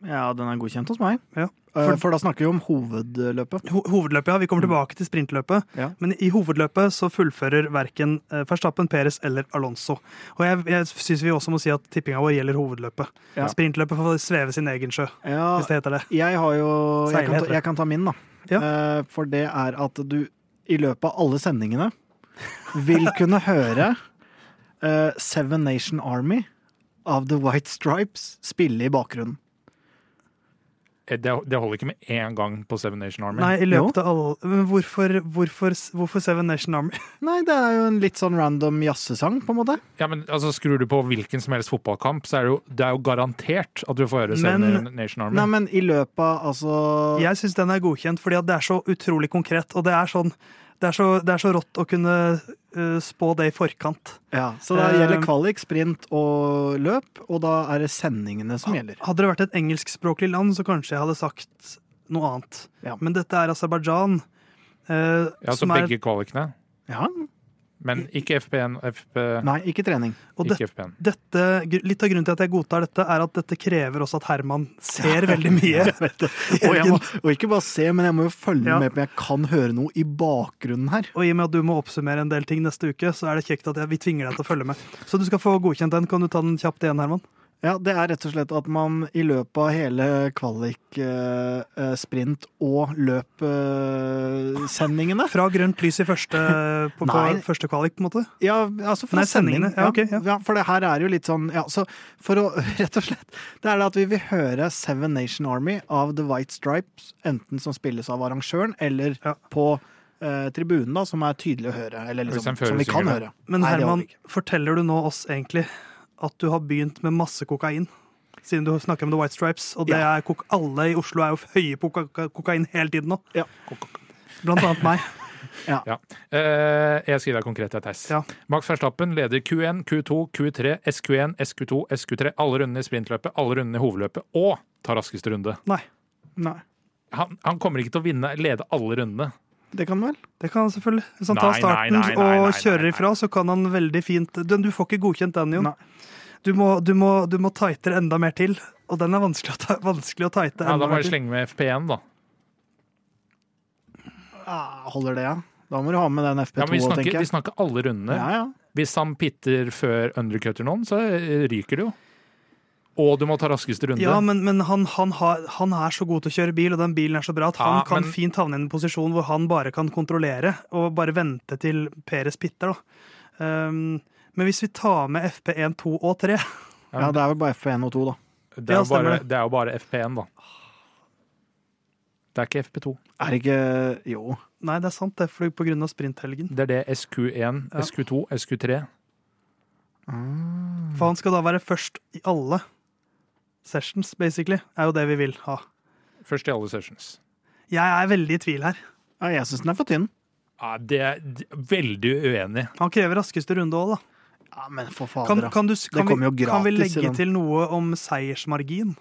Ja, den er godkjent hos meg. Ja. Eh, For- For da snakker vi om hovedløpet. Ho hovedløpet, ja. Vi kommer tilbake til sprintløpet. Ja. Men i hovedløpet så fullfører verken uh, Verstappen, Perez eller Alonso. Og jeg, jeg syns vi også må si at tippinga vår gjelder hovedløpet. Ja. Sprintløpet får sveve sin egen sjø, Ja, hvis det heter det. jeg har jo jeg kan, ta, jeg kan ta min, da. Eh, For det er at du i løpet av alle sendingene vil kunne høre eh, Seven Nation Army av The White Stripes spille i bakgrunnen. Eh, Det, det holder ikke med én gang på Seven Nation Army. Nei, i løpet av alle Men hvorfor, hvorfor, hvorfor Seven Nation Army? <laughs> Nei, det er jo en litt sånn random jazzesang, på en måte. Ja, men altså, Skrur du på hvilken som helst fotballkamp, så er det jo, det er jo garantert at du får høre Seven Men- Nation Army. Nei, men i løpet av altså Jeg syns den er godkjent, fordi at det er så utrolig konkret. Og det er, sånn, det er, så, det er så rått å kunne uh, spå det i forkant. Ja, Så det gjelder Eh, kvalik, sprint og løp, og da er det sendingene som gjelder. Hadde det vært et engelskspråklig land, så kanskje jeg hadde sagt noe annet. Ja. Men dette er Aserbajdsjan. Uh, ja, så begge kvalikene. Ja, Men ikke FP1 FP, Nei, ikke trening. og Ikke FP1. dette, litt av grunnen til at jeg godtar dette, er at dette krever også at Herman ser <laughs> veldig mye. Og, må, og ikke bare se, men jeg må jo følge Ja. med på jeg kan høre noe i bakgrunnen her. Og i og med at du må oppsummere en del ting neste uke, så er det kjekt at jeg, vi tvinger deg til å følge med. Så du skal få godkjent den. Kan du ta den kjapt igjen, Herman? Ja, Det er rett og slett at man i løpet av hele kvalik, eh, eh, sprint og løpsendingene Fra grønt lys i første, <laughs> på, på Nei. første kvalik, på en måte? Ja, altså fra Nei, sendingene. Ja, okay, ja. For det her er jo litt sånn ja, Så for å <laughs> Rett og slett Det er det at vi vil høre Seven Nation Army av The White Stripes, enten som spilles av arrangøren, eller Ja. på eh, tribunen, da, som er tydelig å høre. Eller liksom, som vi kan høre. Men Herman, forteller du nå oss egentlig at du har begynt med masse kokain? Siden du snakker om The White Stripes, og det Ja. er kok alle i Oslo er jo høye på koka kokain hele tiden nå. Ja. Blant annet meg. <laughs> Ja. Eh, jeg skriver deg konkret, Theis. Ja. Max Verstappen leder Q1, Q2, Q3, SQ1, SQ2, SQ3. Alle rundene i sprintløpet, alle rundene i hovedløpet, og tar raskeste runde. Nei, Nei, Han, han kommer ikke til å vinne, lede alle rundene. det kan han vel. det kan han selvfølgelig. Hvis han tar Nei, nei, starten nei, nei, nei, og nei, kjører ifra, så kan han veldig fint Den, Du får ikke godkjent den, Jon. Du må, du, må, du må tightere enda mer til, og den er vanskelig å, ta, vanskelig å tighte Ja, da må jeg slenge med FP1, da. Ja, holder det, ja? Da må du ha med den FP2, Ja, men vi, snakker, tenker vi snakker alle rundene. Ja, ja. Hvis han pitter før undercutter noen, så eh, ryker det jo. Og du må ta raskeste runde. Ja, men, men han, han, har, han er så god til å kjøre bil, og den bilen er så bra at han Ja, kan men- fint havne i en posisjon hvor han bare kan kontrollere og bare vente til Peres pitter. Da. Um, men hvis vi tar med FP1, 2 og 3 ja, det er vel bare FP1 og 2, da. det, er Ja, bare, det. er jo bare FP1, da. Det er ikke FP2. Er det ikke Jo. Nei, det er sant, det for- på grunn av sprinthelgen. Det er det SQ1, Ja. SQ2, SQ3. For han skal da være først i alle sessions, basically. Er jo det vi vil ha. Først i alle sessions. Jeg er veldig i tvil her. Ja, jeg syns den er for tynn. Ja, det er veldig uenig. Han krever raskeste runde òg, da. Ja, men for fader, Kan, kan, du, kan, kommer vi, gratis, kan vi legge den. til noe om seiersmargin?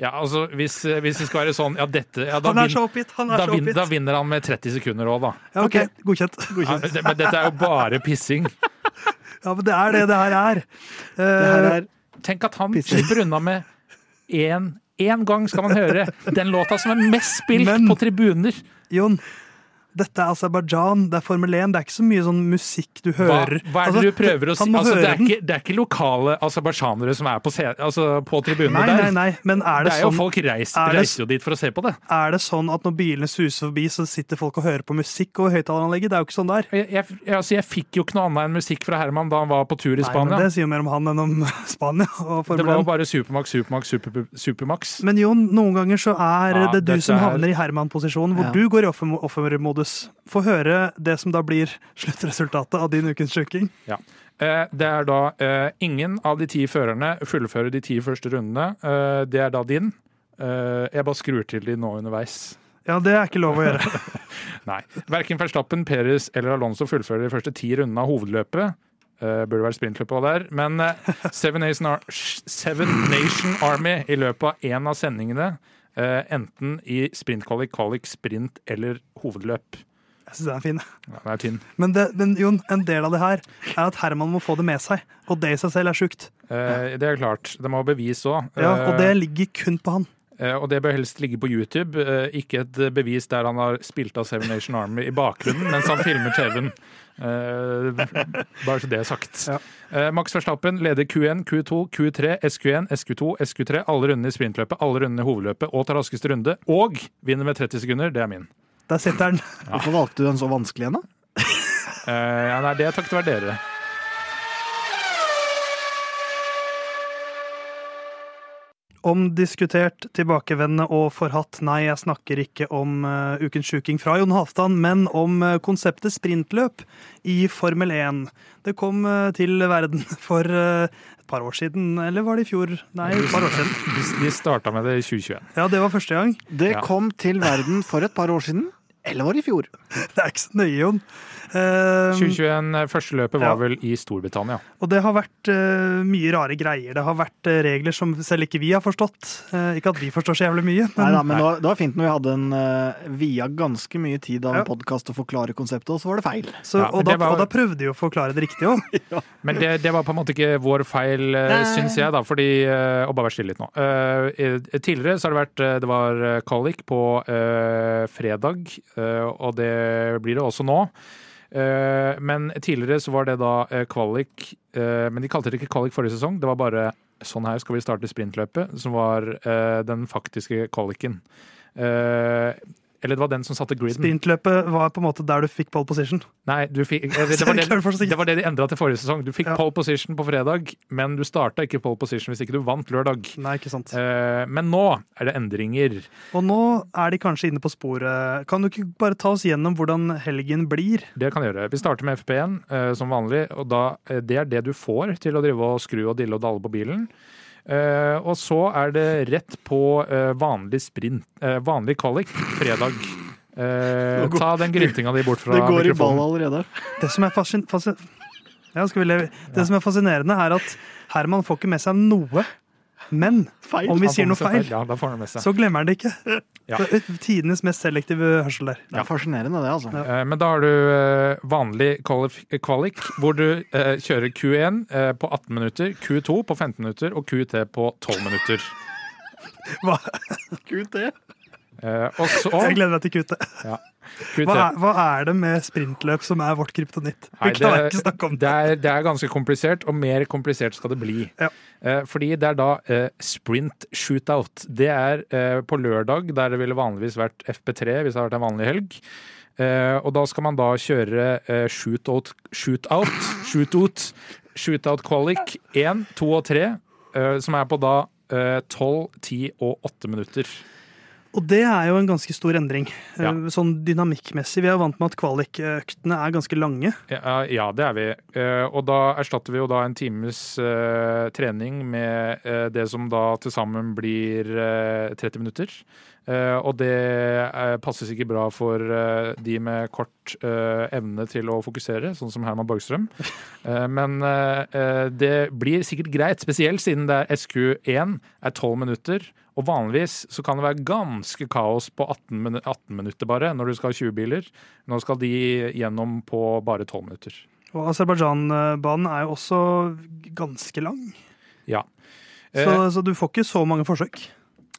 Ja, altså, hvis, hvis det skal være sånn ja, dette, ja, da, Han er så oppgitt! Han er da, så oppgitt. da vinner han med 30 sekunder òg, da. Ja, ok, <laughs> godkjent. Ja, men dette er jo bare pissing. Ja, men det er det det her er. Det her Eh, er Tenk at han Pissing. slipper unna med én Én gang skal man høre den låta som er mest spilt Men- på tribuner. Jon, dette er Aserbajdsjan, det er Formel 1. Det er ikke så mye sånn musikk du hører. hva er det Altså, du prøver å si? Altså, det, er ikke, det er ikke lokale aserbajdsjanere som er på, altså, på tribunene Nei, der. nei, nei, men er Det det, er jo sånn, folk reiser, er det- reiser jo dit for å se på det. er det sånn at når bilene suser forbi, så sitter folk og hører på musikk over høyttaleranlegget? Det er jo ikke sånn der. Jeg, jeg, altså, jeg fikk jo ikke noe annet enn musikk fra Herman da han var på tur i Spania. Nei, men det sier jo mer om han enn om <laughs> Spania og det var jo bare Supermax, Supermax, Super, Supermax. Men Jon, noen ganger så er Ja, det du som er- havner i Herman-posisjonen, hvor Ja. du går i offer- offermodus. Få høre det som da blir sluttresultatet av din ukens sjuking. Ja. Det er da eh, ingen av de ti førerne fullfører de ti første rundene. Eh, Det er da din. Eh, Jeg bare skrur til de nå underveis. Ja, det er ikke lov å gjøre. <laughs> Nei. Verken Verstappen, Perez eller Alonso fullfører de første ti rundene av hovedløpet. Uh, burde være sprintløp på der. Men uh, Seven, Nation Ar Seven Nation Army i løpet av én av sendingene, eh, enten i sprintkvalik, kvalik, sprint eller hovedløp. Jeg syns den er fin. Ja, den er tynn. Men, det, men Jon, en del av det her er at Herman må få det med seg. Og det i seg selv er sjukt. Eh, det er klart. Det må bevise bevis òg. Ja, og det ligger kun på han. Eh, Og det bør helst ligge på YouTube, eh, ikke et bevis der han har spilt av Seven Nation Army i bakgrunnen mens han filmer TV-en. Eh, bare så det er sagt. Ja. Max Verstappen leder Q1, Q2, Q3, SQ1, SQ2, SQ3. Alle rundene i sprintløpet, alle rundene i hovedløpet og tar raskeste runde. Og vinner med 30 sekunder. Det er min. Der sitter han. Hvorfor valgte du en så vanskelig en, da? Eh, ja, nei, det er takket være dere. Omdiskutert, tilbakevendende og forhatt. Nei, jeg snakker ikke om uh, ukens sjuking fra Jon Halvdan, men om uh, konseptet sprintløp i Formel 1. Det kom uh, til verden <laughs> for uh, et par år siden, eller var det i fjor? Nei, et par år siden. De, de starta med det i 2021. Ja, det var første gang. Det Ja. kom til verden for et par år siden. Eller var det i fjor? Det er ikke så nøye, Jon. Eh, 2021, eh, første løpet var Ja. vel i Storbritannia. og det har vært uh, mye rare greier. Det har vært uh, regler som selv ikke vi har forstått. Ikke at vi forstår så jævlig mye, men Neida, men det var, det var fint når vi hadde en uh, via ganske mye tid av Ja. en podkast å forklare konseptet, og så var det feil. så, Ja, og, da, var- og da prøvde vi å forklare det riktig òg. <laughs> Men det, det var på en måte ikke vår feil, uh, syns jeg, da, fordi Og bare vær stille litt nå. Tidligere så har det vært Det var kvalik på fredag, og det blir det også nå. Eh, men tidligere så var det da eh, kvalik eh, Men de kalte det ikke kvalik forrige sesong. Det var bare sånn her skal vi starte sprintløpet, som var eh, den faktiske kvaliken. Eller det var den som satte griden. Sprintløpet var på en måte der du fikk pole position. Nei, du fikk, eh, det, <laughs> var det, det var det de endra til forrige sesong. Du fikk Ja. pole position på fredag, men du starta ikke pole position hvis ikke du vant lørdag. Nei, ikke sant. Eh, men nå er det endringer. Og nå er de kanskje inne på sporet. Kan du ikke bare ta oss gjennom hvordan helgen blir? Det kan jeg gjøre. Vi starter med FP1 eh, som vanlig, og da, det er det du får til å drive og skru og dille og dalle på bilen. Eh, og så er det rett på eh, vanlig sprint, eh, vanlig kvalik, fredag. Eh, ta den gryntinga di bort fra mikrofonen. det går i ball allerede. Det som er, fascin fascin ja, skal vi leve? Det som er fascinerende, er at Herman får ikke med seg noe. Men Feil. om vi sier noe feil, feil, Ja, får med seg. så glemmer han det ikke. Ja. Det er Tidenes mest selektive hørsel der. Det er fascinerende, det, altså. Ja. Eh, Men da har du eh, vanlig kvalik, hvor du eh, kjører Q1 eh, på 18 minutter, Q2 på 15 minutter og QT på 12 minutter. Hva, og så jeg gleder meg til kuttet. QT. Hva er, hva er det med sprintløp som er vårt kryptonitt? Vi klarer ikke snakke om det, er, det er ganske komplisert, og mer komplisert skal det bli. Ja. Eh, fordi det er da eh, sprint shootout. Det er eh, på lørdag, der det ville vanligvis vært FP3 hvis det hadde vært en vanlig helg. Eh, og da skal man da kjøre eh, shootout, shootout, shootout, shootout qualic 1, 2 og 3, eh, som er på da eh, 12, 10 og 8 minutter. Og det er jo en ganske stor endring, Ja. eh, sånn dynamikkmessig. Vi er vant med at kvalikøktene er ganske lange. Ja, ja, det er vi. Eh, og da erstatter vi jo da en times eh, trening med det som da til sammen blir eh, 30 minutter. Eh, og det eh, passer sikkert bra for eh, de med kort eh, evne til å fokusere, sånn som Herman Borgstrøm. <laughs> Eh, men det blir sikkert greit, spesielt siden det er SQ1 er 12 minutter. Og vanligvis så kan det være ganske kaos på 18, min 18 minutter bare, når du skal ha 20 biler. Nå skal de gjennom på bare 12 minutter. Og Aserbajdsjan-banen er jo også ganske lang, Ja. så, så du får ikke så mange forsøk.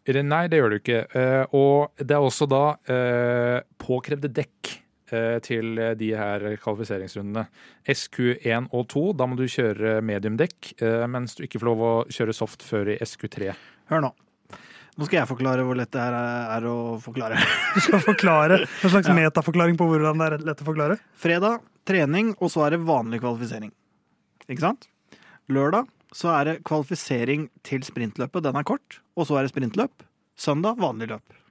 Nei, det gjør du ikke. Eh, og det er også da eh, påkrevde dekk eh, til de her kvalifiseringsrundene. SQ1 og 2, da må du kjøre mediumdekk, mens du ikke får lov å kjøre soft før i SQ3. Hør nå. Nå skal jeg forklare hvor lett det her er å forklare. <laughs> Du skal forklare en slags metaforklaring på hvordan det er lett å forklare. Fredag trening, og så er det vanlig kvalifisering. Ikke sant? Lørdag så er det kvalifisering til sprintløpet. Den er kort. Og så er det sprintløp. Søndag vanlig løp.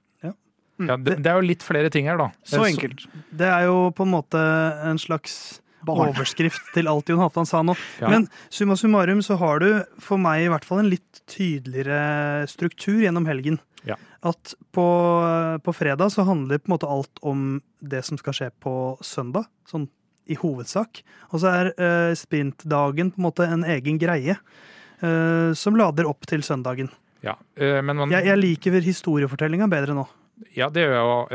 Mm. Ja, det, det er jo litt flere ting her, da. Så enkelt. Det er jo på en måte en slags Barn. overskrift til alt Jon Halvdan sa nå. <laughs> Ja. Men summa summarum så har du for meg i hvert fall en litt tydeligere struktur gjennom helgen. Ja. At på, på fredag så handler på en måte alt om det som skal skje på søndag, sånn i hovedsak. Og så er uh, sprintdagen på en måte en egen greie uh, som lader opp til søndagen. Ja, uh, men man, Jeg, jeg liker historiefortellinga bedre nå. Ja, det gjør jeg òg.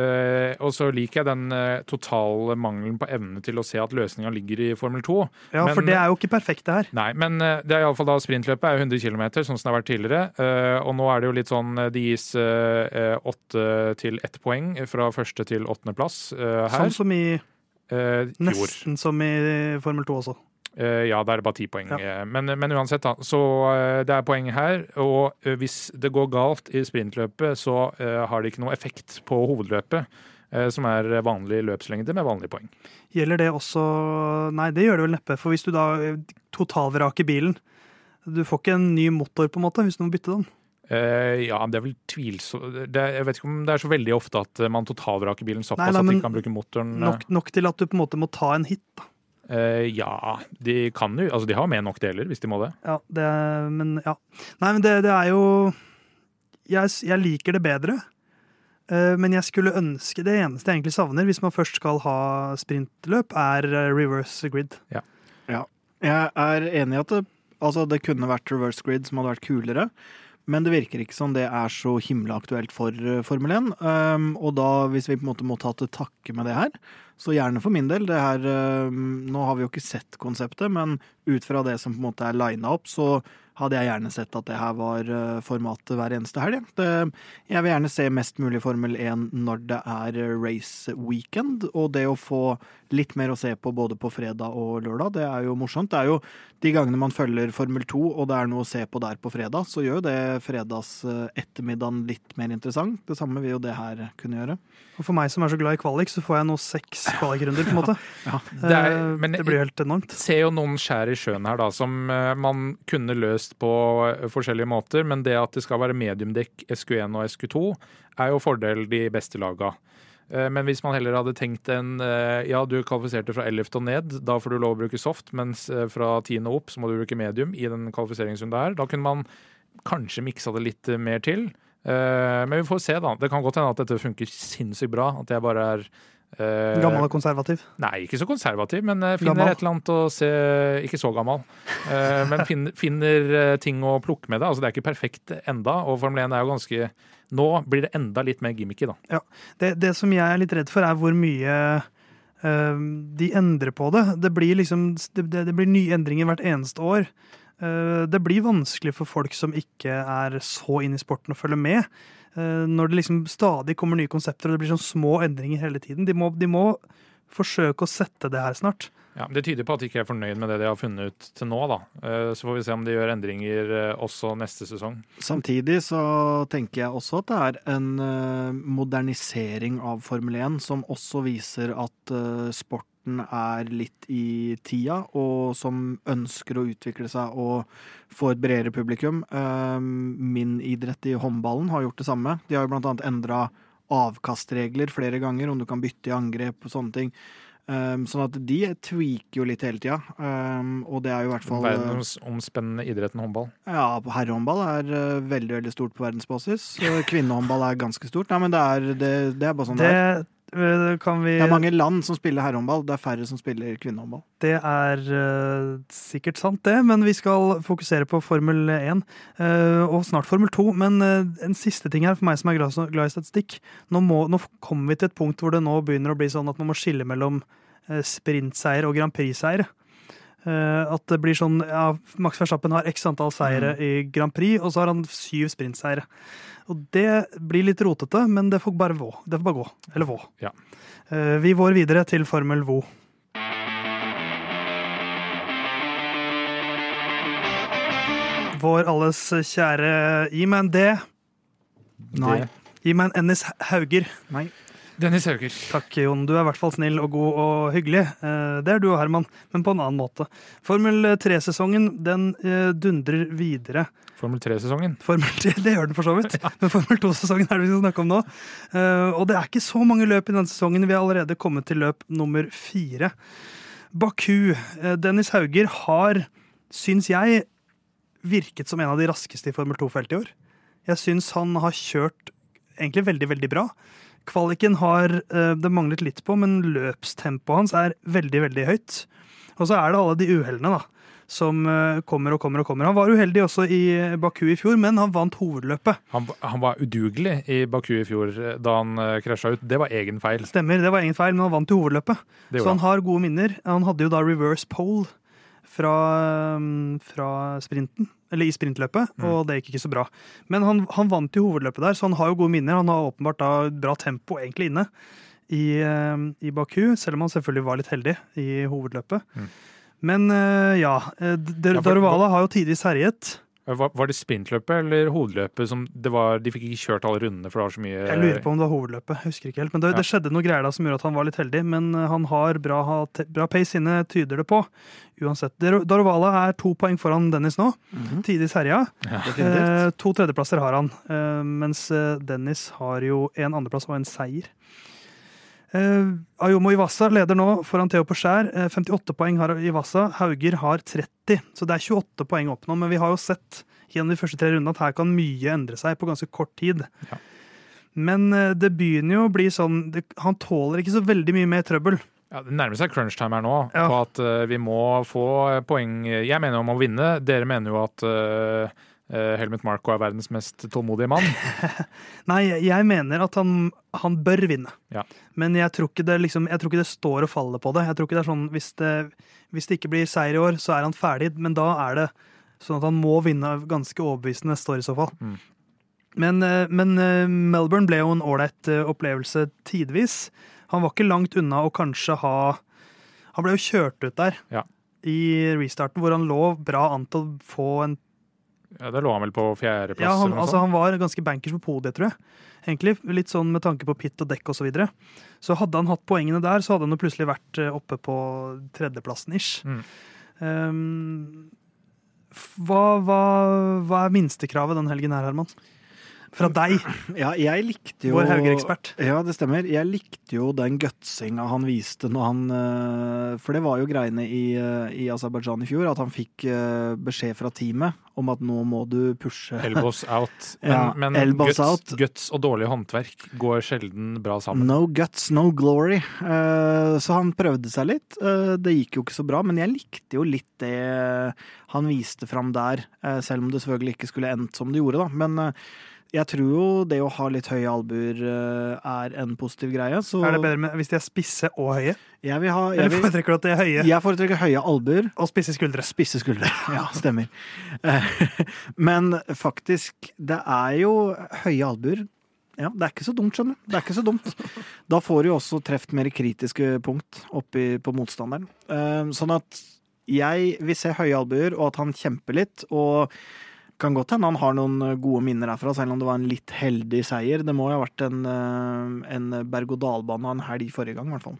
Og så liker jeg den totale mangelen på evne til å se at løsninga ligger i Formel 2. Ja, Men- For det er jo ikke perfekt, det her. Nei, men det er iallfall da sprintløpet er jo 100 km, sånn som det har vært tidligere. Og nå er det jo litt sånn det gis åtte til ett poeng fra første til åttendeplass her. Sånn som i Eh. Nesten som i Formel 2 også. Eh, ja, da er det bare ti poeng. Ja. Eh, Men, men uansett, da. Så eh, det er poeng her. Og eh, hvis det går galt i sprintløpet, så har det ikke noe effekt på hovedløpet. Som er vanlig løpslengde med vanlige poeng. Gjelder det også Nei, det gjør det vel neppe. For hvis du da totalvraker bilen Du får ikke en ny motor, på en måte, hvis du må bytte den. Eh, ja, det er vel tvilsomt Jeg vet ikke om det er så veldig ofte at man totalvraker bilen såpass Nei, nei, at de kan bruke motoren. eh, Nok, nok til at du på en måte må ta en hit. da. Uh, ja, de kan jo Altså, de har med nok deler hvis de må det. Ja, det, men ja. Nei, men det, det er jo jeg, jeg liker det bedre. Uh, Men jeg skulle ønske det eneste jeg egentlig savner, hvis man først skal ha sprintløp, er reverse grid. Jeg er enig i at det, altså det kunne vært reverse grid som hadde vært kulere. Men det virker ikke som det er så himla aktuelt for eh, Formel 1. Um, og da, hvis vi på en måte må ta til takke med det her, så gjerne for min del. Det her, um, nå har vi jo ikke sett konseptet, men ut fra det som på en måte er lina opp, så hadde jeg gjerne sett at det her var eh, formatet hver eneste helg. Jeg vil gjerne se mest mulig Formel 1 når det er eh, race weekend, og det å få litt mer å se på både på fredag og lørdag, det er jo morsomt. Det er jo de gangene man følger Formel 2 og det er noe å se på der på fredag, så gjør jo det fredags eh, litt mer interessant. Det samme vil jo det her kunne gjøre. Og for meg som er så glad i kvalik, så får jeg nå seks kvalikrunder, på en måte. <laughs> Det er- Eh, men- det blir helt enormt. Se jo noen skjær i sjøen her da, som man kunne løst på eh, forskjellige måter, men det at det skal være mediumdekk SQ1 og SQ2, er jo fordel de beste laga. Eh, Men hvis man heller hadde tenkt en eh, Ja, du kvalifiserte fra 11. og ned, da får du lov å bruke soft, mens fra 10. og opp så må du bruke medium i den kvalifiseringsrunden der. Da kunne man kanskje miksa det litt mer til. Men vi får se, da. Det kan godt hende at dette funker sinnssykt bra. At jeg bare er Gammel og konservativ. Nei, ikke så konservativ, men eh, finner gammel. et eller annet å se Ikke så gammel, eh, men finner, <laughs> finner eh, ting å plukke med det. Altså, det er ikke perfekt enda, og Formel 1 er jo ganske Nå blir det enda litt mer gimmicky, da. Det, det som jeg er litt redd for, er hvor mye uh, de endrer på det. Det blir liksom det, det det blir nye endringer hvert eneste år. Uh, det blir vanskelig for folk som ikke er så inne i sporten, å følge med. Eh, når det liksom stadig kommer nye konsepter og det blir sånn små endringer hele tiden. De må, de må forsøke å sette det her snart. Ja, det tyder på at de ikke er fornøyd med det de har funnet ut til nå, da. Eh, Så får vi se om de gjør endringer eh, også neste sesong. Samtidig så tenker jeg også at det er en modernisering av Formel 1 som også viser at eh, sporten er litt i tida, og som ønsker å utvikle seg og få et bredere publikum. Eh, min idrett i håndballen har gjort det samme. De har jo blant annet endra avkastregler flere ganger, om du kan bytte i angrep og sånne ting. Um, sånn at de tweaker jo litt hele tida. Um, og det er jo i hvert fall uh, Verdensomspennende idretten håndball. Ja, herrehåndball er uh, veldig veldig stort på verdensbasis. Kvinnehåndball er ganske stort. Nei, men det er, det, det er bare sånn det, det Eh, kan vi Det er mange land som spiller herrehåndball, det er færre som spiller kvinnehåndball. Det er uh, sikkert sant, det, men vi skal fokusere på Formel 1 uh, eh, og snart Formel 2. Men uh, en siste ting her for meg som er glad, glad i statistikk. Nå, må, nå, kommer vi til et punkt hvor det nå begynner å bli sånn at man må skille mellom sprintseier og Grand Prix-seier. at det blir sånn ja, Max Verstappen har x antall seire mm. i Grand Prix, og så har han syv sprintseiere. Og det blir litt rotete, men det får bare, vå. Det får bare gå. Eller vå. Ja. Eh, vi går videre til Formel Vo. Vår alles kjære Gi meg en D. Nei. Gi meg en Ennis Hauger. Nei. Dennis Hauger. Takk, Jon. Du er i hvert fall snill og god og hyggelig. Eh, det er du og Herman, men på en annen måte. Formel 3-sesongen den eh, dundrer videre. Formel 3-sesongen? Formel 3, Det gjør den for så vidt. <laughs> Men Formel 2-sesongen er det vi skal snakke om nå. Eh, og det er ikke så mange løp i denne sesongen. Vi har allerede kommet til løp nummer fire. Baku. Dennis Hauger har, syns jeg, virket som en av de raskeste i Formel 2-feltet i år. Jeg syns han har kjørt egentlig veldig, veldig bra. Kvaliken har eh, det manglet litt på, men løpstempoet hans er veldig, veldig høyt. Og så er det alle de uhellene, da. Som eh, kommer og kommer og kommer. Han var uheldig også i Baku i fjor, men han vant hovedløpet. Han, han var udugelig i Baku i fjor eh, da han krasja ut. Det var egen feil. Stemmer, det var egen feil, men han vant jo hovedløpet. Så han har gode minner. Han hadde jo da reverse pole fra, mm, fra sprinten eller i sprintløpet, mm. og det gikk ikke så bra. Men han, han, vant i hovedløpet der, så han har jo gode minner. Han har åpenbart da bra tempo egentlig inne i, i, Baku, selv om han selvfølgelig var litt heldig i hovedløpet. Mm. Men uh, ja, uh, Daruvala har jo tidvis herjet. Var, det sprintløpet eller hovedløpet som det var, De fikk ikke kjørt alle rundene, for det var så mye Jeg lurer på om det var hovedløpet. jeg husker ikke helt. Men det, ja. det skjedde noe greier da som gjorde at han var litt heldig. Men han har bra, bra pace inne, tyder det på uansett. Darovala er to poeng foran Dennis nå. Mm -hmm. Tidvis herja. Ja. Eh, to tredjeplasser har han, eh, mens eh, Dennis har jo en andreplass og en seier. Eh, Ayomo Iwasa leder nå foran Theo Porskjær. Eh, 58 poeng har Iwasa. Hauger har 30, så det er 28 poeng opp nå. Men vi har jo sett gjennom de første tre rundene at her kan mye endre seg på ganske kort tid. Ja. Men eh, det begynner jo å bli sånn det, Han tåler ikke så veldig mye mer trøbbel. Ja, Det nærmer seg crunch time her nå, ja. på at uh, vi må få poeng. Jeg mener om å vinne. Dere mener jo at uh, Helmut Marko er verdens mest tålmodige mann. <laughs> Nei, jeg mener at han, han bør vinne. Ja. Men jeg tror, liksom, jeg tror, ikke det står og faller på det. Jeg tror ikke det er sånn, hvis det, hvis det ikke blir seier i år, så er han ferdig. Men da er det sånn at han må vinne ganske overbevisende neste år i så fall. Mm. Men, men Melbourne ble jo en ålreit opplevelse tidvis. Han var ikke langt unna å kanskje ha Han ble jo kjørt ut der ja. i restarten, hvor han lå bra an til å få en Ja, Da lå han vel på fjerdeplass? Ja, han, altså, han var ganske bankers på podiet, tror jeg. Egentlig, Litt sånn med tanke på pit og dekk osv. Så, videre. så hadde han hatt poengene der, så hadde han jo plutselig vært eh, oppe på tredjeplassen ish. Mm. Um, hva, hva, hva, er minstekravet den helgen her, Herman? Fra deg. Ja, jeg likte jo Vår Hauger-ekspert. Ja, det stemmer. Jeg likte jo den gutsinga han viste når han eh, For det var jo greiene i, eh, i Aserbajdsjan i fjor, at han fikk eh, beskjed fra teamet om at nå må du pushe Elbows out. <laughs> Men, ja, men guts, out. guts, og dårlig håndverk går sjelden bra sammen. No guts, no glory. Så han prøvde seg litt. Det gikk jo ikke så bra, men jeg likte jo litt det han viste fram der. Selv om det selvfølgelig ikke skulle endt som det gjorde, da. Men jeg tror jo det å ha litt høye albuer eh, er en positiv greie. Så er det bedre med, hvis de er spisse og høye? Jeg vil ha, jeg Eller foretrekker du at de er høye? Jeg foretrekker høye albuer. Og spisse skuldre. Spisse skuldre, ja, stemmer. <laughs> Men faktisk, det er jo høye albuer. Ja, Det er ikke så dumt, skjønner du. Det er ikke så dumt. Da får du jo også treft mer kritiske punkt oppi på motstanderen. Eh, sånn at jeg vil se høye albuer, og at han kjemper litt. og kan godt hende han har noen eh, gode minner herfra, selv om det var en litt heldig seier. Det må jo ha vært en, eh, en berg-og-dal-bane av en helg forrige gang, i hvert fall.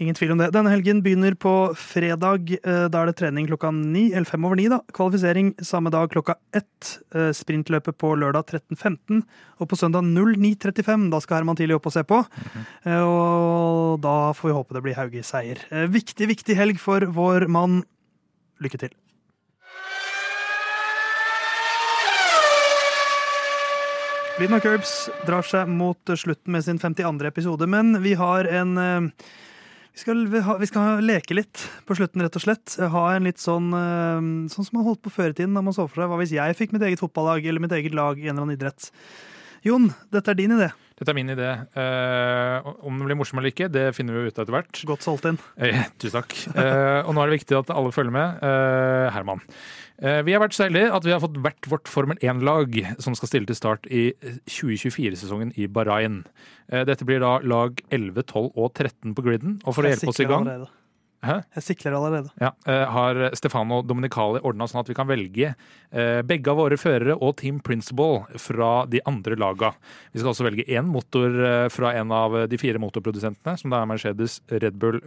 Ingen tvil om det. Denne helgen begynner på fredag. Eh, Da er det trening klokka ni, eller fem over ni. da. Kvalifisering samme dag klokka ett. Sprintløpet på lørdag 13.15. Og på søndag 09.35. Da skal Herman tidlig opp og se på. Eh, Og da får vi håpe det blir Hauge seier. Eh, Viktig, viktig helg for vår mann. Lykke til. Lyden av Curbs drar seg mot slutten med sin 52. episode, men vi har en eh, vi skal, vi skal leke litt på slutten, rett og slett. Ha en litt sånn eh, Sånn som man holdt på før i tiden, da man så for seg hva hvis jeg fikk mitt eget fotballag eller mitt eget lag i en eller annen idrett. Jon, dette er din idé. Dette er min idé. Eh, om den blir morsom eller ikke, det finner vi ut etter hvert. Godt solgt inn. Eh, tusen takk. Eh, og nå er det viktig at alle følger med. Eh, Herman. Eh, vi har vært så heldige at vi har fått hvert vårt Formel 1-lag som skal stille til start i 2024-sesongen i Bahrain. Eh, dette blir da lag 11, 12 og 13 på griden. Og for å hjelpe oss i gang allerede. Hæ? Jeg sikler allerede. Ja, eh, har Stefano Dominicali ordna sånn at vi kan velge eh, begge av våre førere og team principal fra de andre laga. Vi skal også velge én motor eh, fra en av de fire motorprodusentene, som da er Mercedes, Red Bull,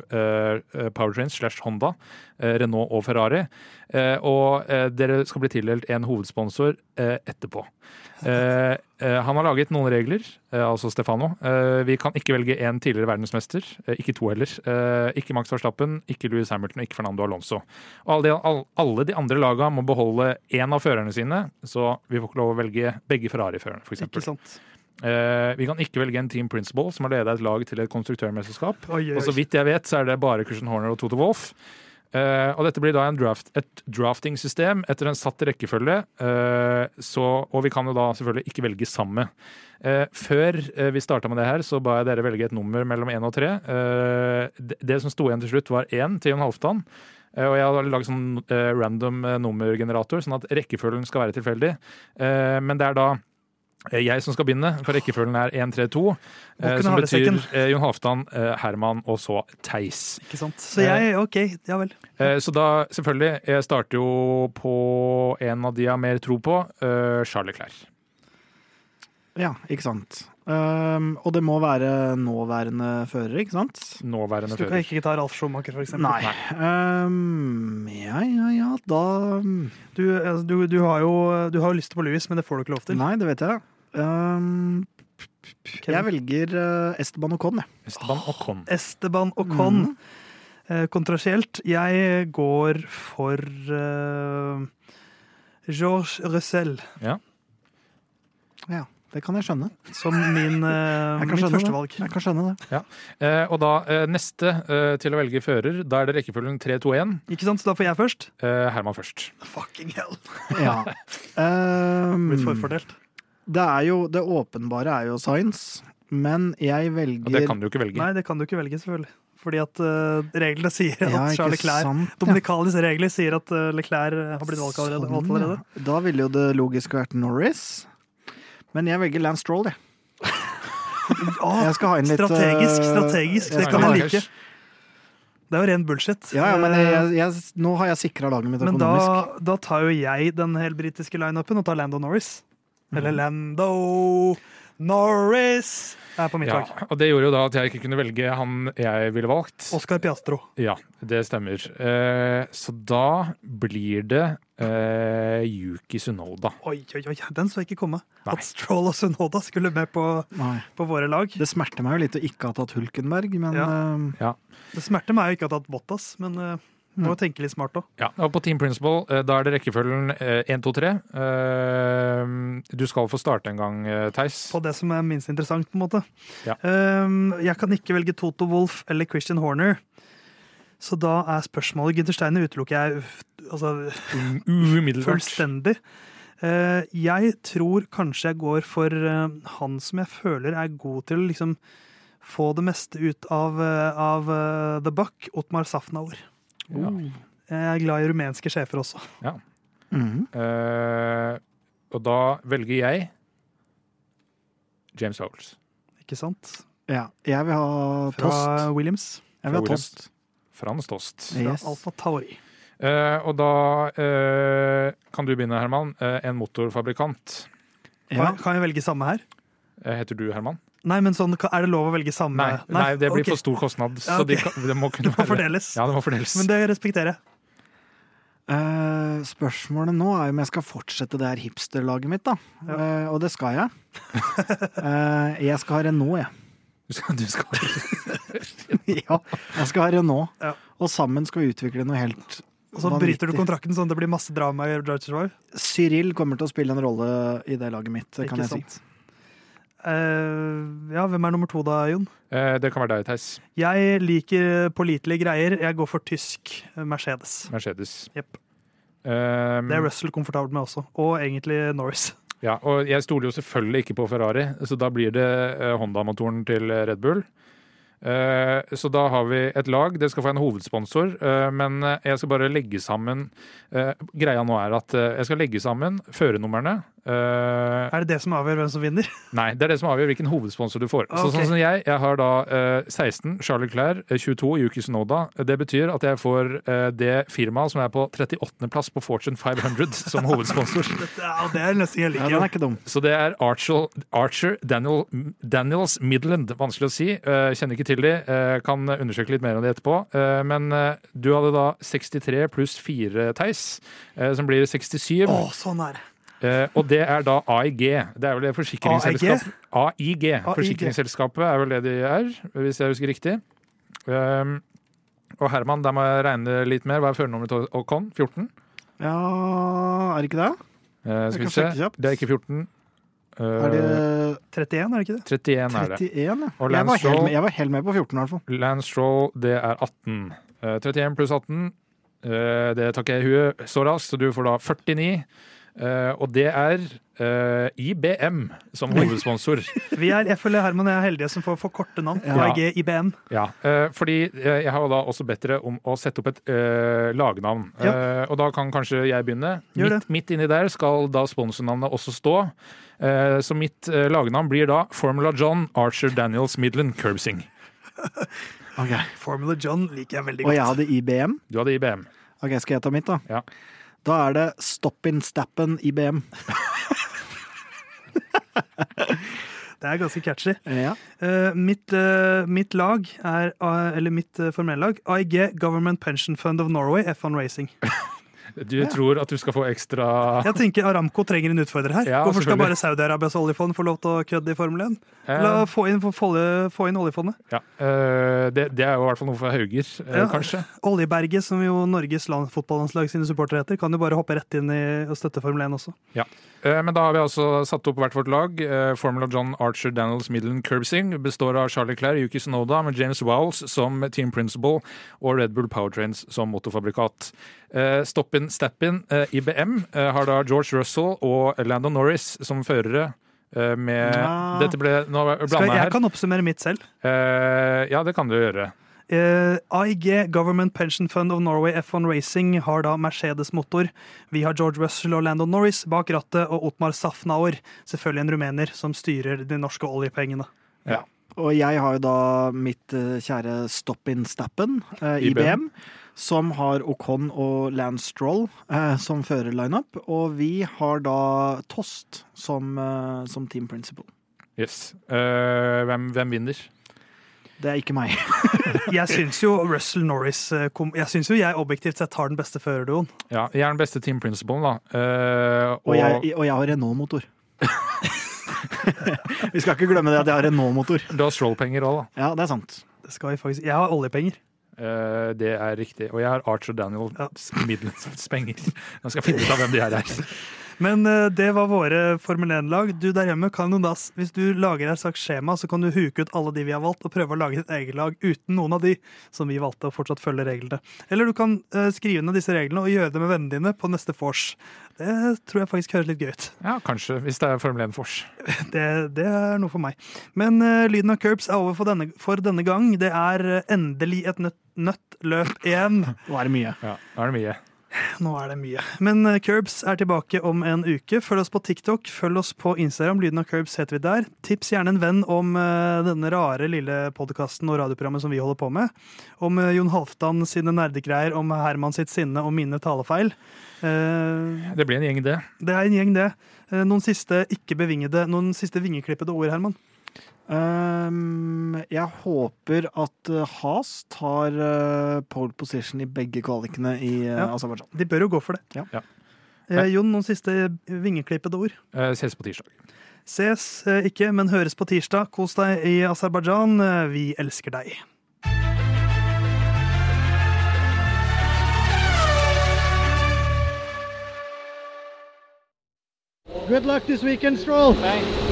Powertrains slash Honda, Renault og Ferrari. Og dere skal bli tildelt en hovedsponsor etterpå. Eh, eh, han har laget noen regler, eh, altså Stefano. Eh, vi kan ikke velge en tidligere verdensmester, eh, ikke to heller. Eh, ikke Max Verstappen, ikke Louis Hamilton og ikke Fernando Alonso. Og alle de, alle de andre laga må beholde én av førerne sine, så vi får ikke lov å velge begge Ferrari-førerne, f.eks. Eh, vi kan ikke velge en team principal som har ledet et lag til et konstruktørmesterskap. Og så vidt jeg vet, så er det bare Christian Horner og Toto Wolff. Eh, og dette blir da draft, et drafting-system etter en satt rekkefølge. eh, så, og vi kan jo da selvfølgelig ikke velge sammen. Eh, før vi starta med det her, så ba jeg dere velge et nummer mellom én og tre. Det, som sto igjen til slutt, var én til Jon Halvdan. Og jeg har laget sånn random nummergenerator, sånn at rekkefølgen skal være tilfeldig. Men det er da jeg som skal begynne, for rekkefølgen er 1, 3, 2. Eh, som betyr eh, Jon Halvdan, eh, Herman og så Theis. Ikke sant? Så jeg, OK, ja vel. Eh, så da, selvfølgelig, jeg starter jo på en av de jeg har mer tro på, eh, Charles Leclerc. Ja, ikke sant. Um, og det må være nåværende fører, ikke sant? Nåværende Så du kan ikke ta Ralf Schumacher, for eksempel. Nei. Um, ja, ja, ja, da Du, altså, du, du, har jo, du har jo lyst på Louis, men det får du ikke lov til. Nei, det vet jeg. Um, jeg velger uh, Esteban Ocon, jeg. Esteban Ocon. Esteban Ocon. Mm. Kontrasielt. Jeg går for uh, Georges Russell Ja, det kan jeg skjønne. som min, <laughs> uh, mitt førstevalg. Jeg kan skjønne det. Eh, og da eh, neste eh, til å velge fører, da er det rekkefølgen 3, 2, 1. Ikke sant? Så da får jeg først. Eh, Herman først. Fucking hell. Ja. <laughs> Um, Blitt forfordelt. Det er jo Det åpenbare er jo science, men jeg Og velger det kan du ikke velge. Nei, det kan du ikke velge, selvfølgelig. Fordi at uh, reglene sier at Ja, Charles Leclerc sant, ja. Dominikalis regler sier at uh, Leclerc har blitt valgt allerede. Sånn, allerede. ja. Da ville jo det logisk vært Norris. Men jeg velger Lance Stroll, jeg. <laughs> Ah, Jeg skal ha inn litt strategisk, eh, strategisk. Det kan jeg like. Det er jo ren bullshit. Ja, ja, men Eh, jeg, jeg, nå har jeg sikra laget mitt Men da, da tar jo jeg den helt britiske lineupen og tar Lando Norris. Eller Mhm. Lando Norris er på mitt Ja, lag. og det gjorde jo da at jeg ikke kunne velge han jeg ville valgt. Oscar Piastro. Ja, det stemmer. Eh, så da blir det eh, Yuki Sunoda. Oi, oi, oi, den så jeg ikke komme. Nei. At Stroll og Sunoda skulle med på, på våre lag. Det smerter meg jo litt å ikke ha tatt Hulkenberg, men Ja. eh, Det smerter meg jo ikke å ha tatt Bottas, men uh, må mm. tenke litt smart òg. Ja, og på Team Principal, eh, da er det rekkefølgen 1, 2, 3. Du skal få starte en gang, eh, Theis. På det som er minst interessant, på en måte. Ja. Um, jeg kan ikke velge Toto Wolff eller Christian Horner. Så da er spørsmålet Gunther Steiner utelukker jeg altså, Umiddelbart. fullstendig. Eh, jeg tror kanskje jeg går for eh, han som jeg føler er god til å liksom få det meste ut av, eh, av eh, The Buck, Otmar Safnaur. Ja. Jeg er glad i rumenske sjefer også. mhm. Eh, og da velger jeg James Howells. Ikke sant? ja. Jeg vil ha Fra tost. Williams. Jeg vil ha Williams. tost. Frans Tost. Fra Yes. Alfa Tauri. Eh, og da eh, kan du begynne, Herman. Eh, en motorfabrikant. Ja. Kan, kan jeg velge samme her? Eh, heter du Herman? Nei, men sånn, er det lov å velge samme? Nei, nei, det blir okay. for stor kostnad. Ja, Så de ok. kan, det må <laughs> kunne Det må være- fordeles. Ja, det må fordeles. Men det respekterer jeg. Uh, spørsmålet nå er om jeg skal fortsette det her hipsterlaget mitt, da. Ja. Uh, og det skal jeg. Uh, <laughs> jeg skal ha Renault, jeg. Du skal, du skal. <laughs> ja, jeg skal ha Renault. Ja. Og sammen skal vi utvikle noe helt Og så bryter du kontrakten sånn at det blir masse drama i Drive Survive. Cyril kommer til å spille en rolle i det laget mitt, kan Ikke jeg si. Eh, ja, hvem er nummer to da, Jon? Uh, Det kan være deg, Theis. Jeg liker pålitelige greier. Jeg går for tysk Mercedes. Mercedes. Yep. Um, Det er Russell komfortabel med også. Og egentlig Norris. <laughs> Ja, og jeg stoler jo selvfølgelig ikke på Ferrari, så da blir det eh, Honda-motoren til Red Bull. Eh, så da har vi et lag. Det skal få en hovedsponsor, eh, men eh, jeg skal bare legge sammen eh, Greia nå er at eh, jeg skal legge sammen førernumrene. Eh, Er det det som avgjør hvem som vinner? <laughs> nei, det er det som avgjør hvilken hovedsponsor du får. Så sånn som jeg, jeg har da uh, 16 Charlie Clair, eh, 22 Yuki Sonoda. Det betyr at jeg får uh, det firmaet som er på 38. plass på Fortune 500 <laughs> som hovedsponsor. <laughs> Dette, ja, det er nesten jeg Ja, liker. den er ikke dum. Så det er Archer, Archer Daniel, Daniels Midland. Vanskelig å si. Eh, kjenner ikke til de. Kan undersøke litt mer om det etterpå. Men du hadde da 63 pluss 4, Theis, som blir 67. Å, er nære. Eh, og det er da AIG. Det er vel det forsikringsselskapet AIG. Forsikringsselskapet er vel det de er, hvis jeg husker riktig. Um, og Herman, der må jeg regne litt mer. Hva er førernummeret til Ocon? 14? Ja, er det ikke det? Eh, skal vi se. Det er ikke 14. Er det Eh, 31, er det ikke det? 31 er det. 31, ja. Og Jeg var, helt Stroll- med, jeg var helt med på 14 i hvert fall. Lance Stroll, det er 18. Uh, 31 pluss 18, eh, det tar ikke jeg i huet så raskt, så du får da 49. Eh, og det er eh, IBM som hovedsponsor. <laughs> Vi er, jeg føler Herman er heldige som får korte navn. Ja. IBM. Ja, eh, fordi jeg har da også bedt dere om å sette opp et uh, lagnavn. Ja. Uh, og da kan kanskje jeg begynne. Gjør Midt, midt inni der skal da sponsornavnet også stå. Uh, så mitt lagnavn blir da Formula John Archer Daniels Midland Curbsing. <laughs> Formula John liker jeg veldig godt. Og jeg hadde IBM. Du hadde IBM. Ok, Skal jeg ta mitt, da? Ja. Da er det Stoppin' IBM. Det er ganske catchy. Ja. Uh, mitt, uh, mitt lag er, uh, eller mitt uh, lag, AIG Government Pension Fund of Norway, F1 Racing. <laughs> Du tror at du skal få ekstra Jeg tenker Aramco trenger en utfordrer her. Ja, Hvorfor skal bare Saudi-Arabias oljefond få lov til å kødde i Formel 1? Eh, La få inn, få, få- inn oljefondet. ja. eh, det, det er jo i hvert fall noe for Hauger, eh, Ja. kanskje. Oljeberget, som jo Norges land, fotballandslag sine supportere heter, kan jo bare hoppe rett inn i og støtte Formel 1 også. Eh, Men da har vi altså satt opp hvert vårt lag. Eh, Formula John Archer Daniels Midland Curbsing består av Charlie Clair, Yuki Sonoda med James Wowles som team principal og Red Bull Powertrains som motorfabrikat. Eh, Stoppin Stappin eh, IBM eh, har da George Russell og Landon Norris som førere. eh, Med Ja. Dette ble Nå blanda jeg jeg her. kan oppsummere mitt selv. Eh, Ja, det kan du gjøre. Eh, AIG, Government Pension Fund of Norway F1 Racing, har da Mercedes-motor. Vi har George Russell og Lando Norris bak rattet, og Otmar Safnauer, selvfølgelig en rumener, som styrer de norske oljepengene. Og jeg har jo da mitt eh, kjære Stoppin' Stappen, uh, IBM. IBM, som har Ocon og Lance Stroll eh, som førerlineup. Og vi har da Tost som, eh, som team principal. Yes. Uh, hvem, hvem vinner? Det er ikke meg. <laughs> Jeg syns jo Russell Norris eh, kom, Jeg syns jo jeg objektivt sett har den beste førerduoen. Ja, jeg er den beste team principalen, da. Uh, Og jeg, og jeg har Renault-motor. <laughs> vi skal ikke glemme det at jeg har Renault-motor. du har Stroll-penger òg, da. Ja, det er sant. Det skal vi faktisk Jeg har oljepenger. Uh, det er riktig. Og jeg har Archer Daniel Ja. Midlands <laughs> penger. Jeg skal finne ut av hvem de her er. Men eh, det var våre Formel 1-lag. Du der hjemme kan jo da, Hvis du lager et slags skjema, så kan du huke ut alle de vi har valgt, og prøve å lage ditt eget lag uten noen av de som vi valgte, og fortsatt følge reglene. Eller du kan eh, skrive ned disse reglene og gjøre det med vennene dine på neste vors. Det tror jeg faktisk høres litt gøy ut. Ja, kanskje, hvis det er Formel 1 Fors. <laughs> Det, det er noe for meg. Men uh, lyden av Curbs er over for denne, for denne gang. Det er endelig et nøtt, nøtt løp igjen. Nå er det mye. Ja, nå er det mye. Nå er det mye. Men eh, Curbs er tilbake om en uke. Følg oss på TikTok, følg oss på Instagram. Lyden av Curbs heter vi der. Tips gjerne en venn om eh, denne rare lille podkasten og radioprogrammet som vi holder på med. Om eh, Jon Halvdan sine nerdegreier, om Herman sitt sinne og mine talefeil. Det blir en gjeng, det. det er en gjeng, det. Noen siste ikke bevingede, noen siste vingeklippede ord, Herman? Ehm, jeg håper at eh, Has tar uh, pole position i begge kvalikene i uh, Ja. Aserbajdsjan. De bør jo gå for det. Ja. Ja. Eh, Jon, noen siste vingeklippede ord? Eh, ses på tirsdag. Ses eh, ikke, men høres på tirsdag. Kos deg i Aserbajdsjan. Eh, Vi elsker deg. Good luck this weekend, Stroll. Thanks.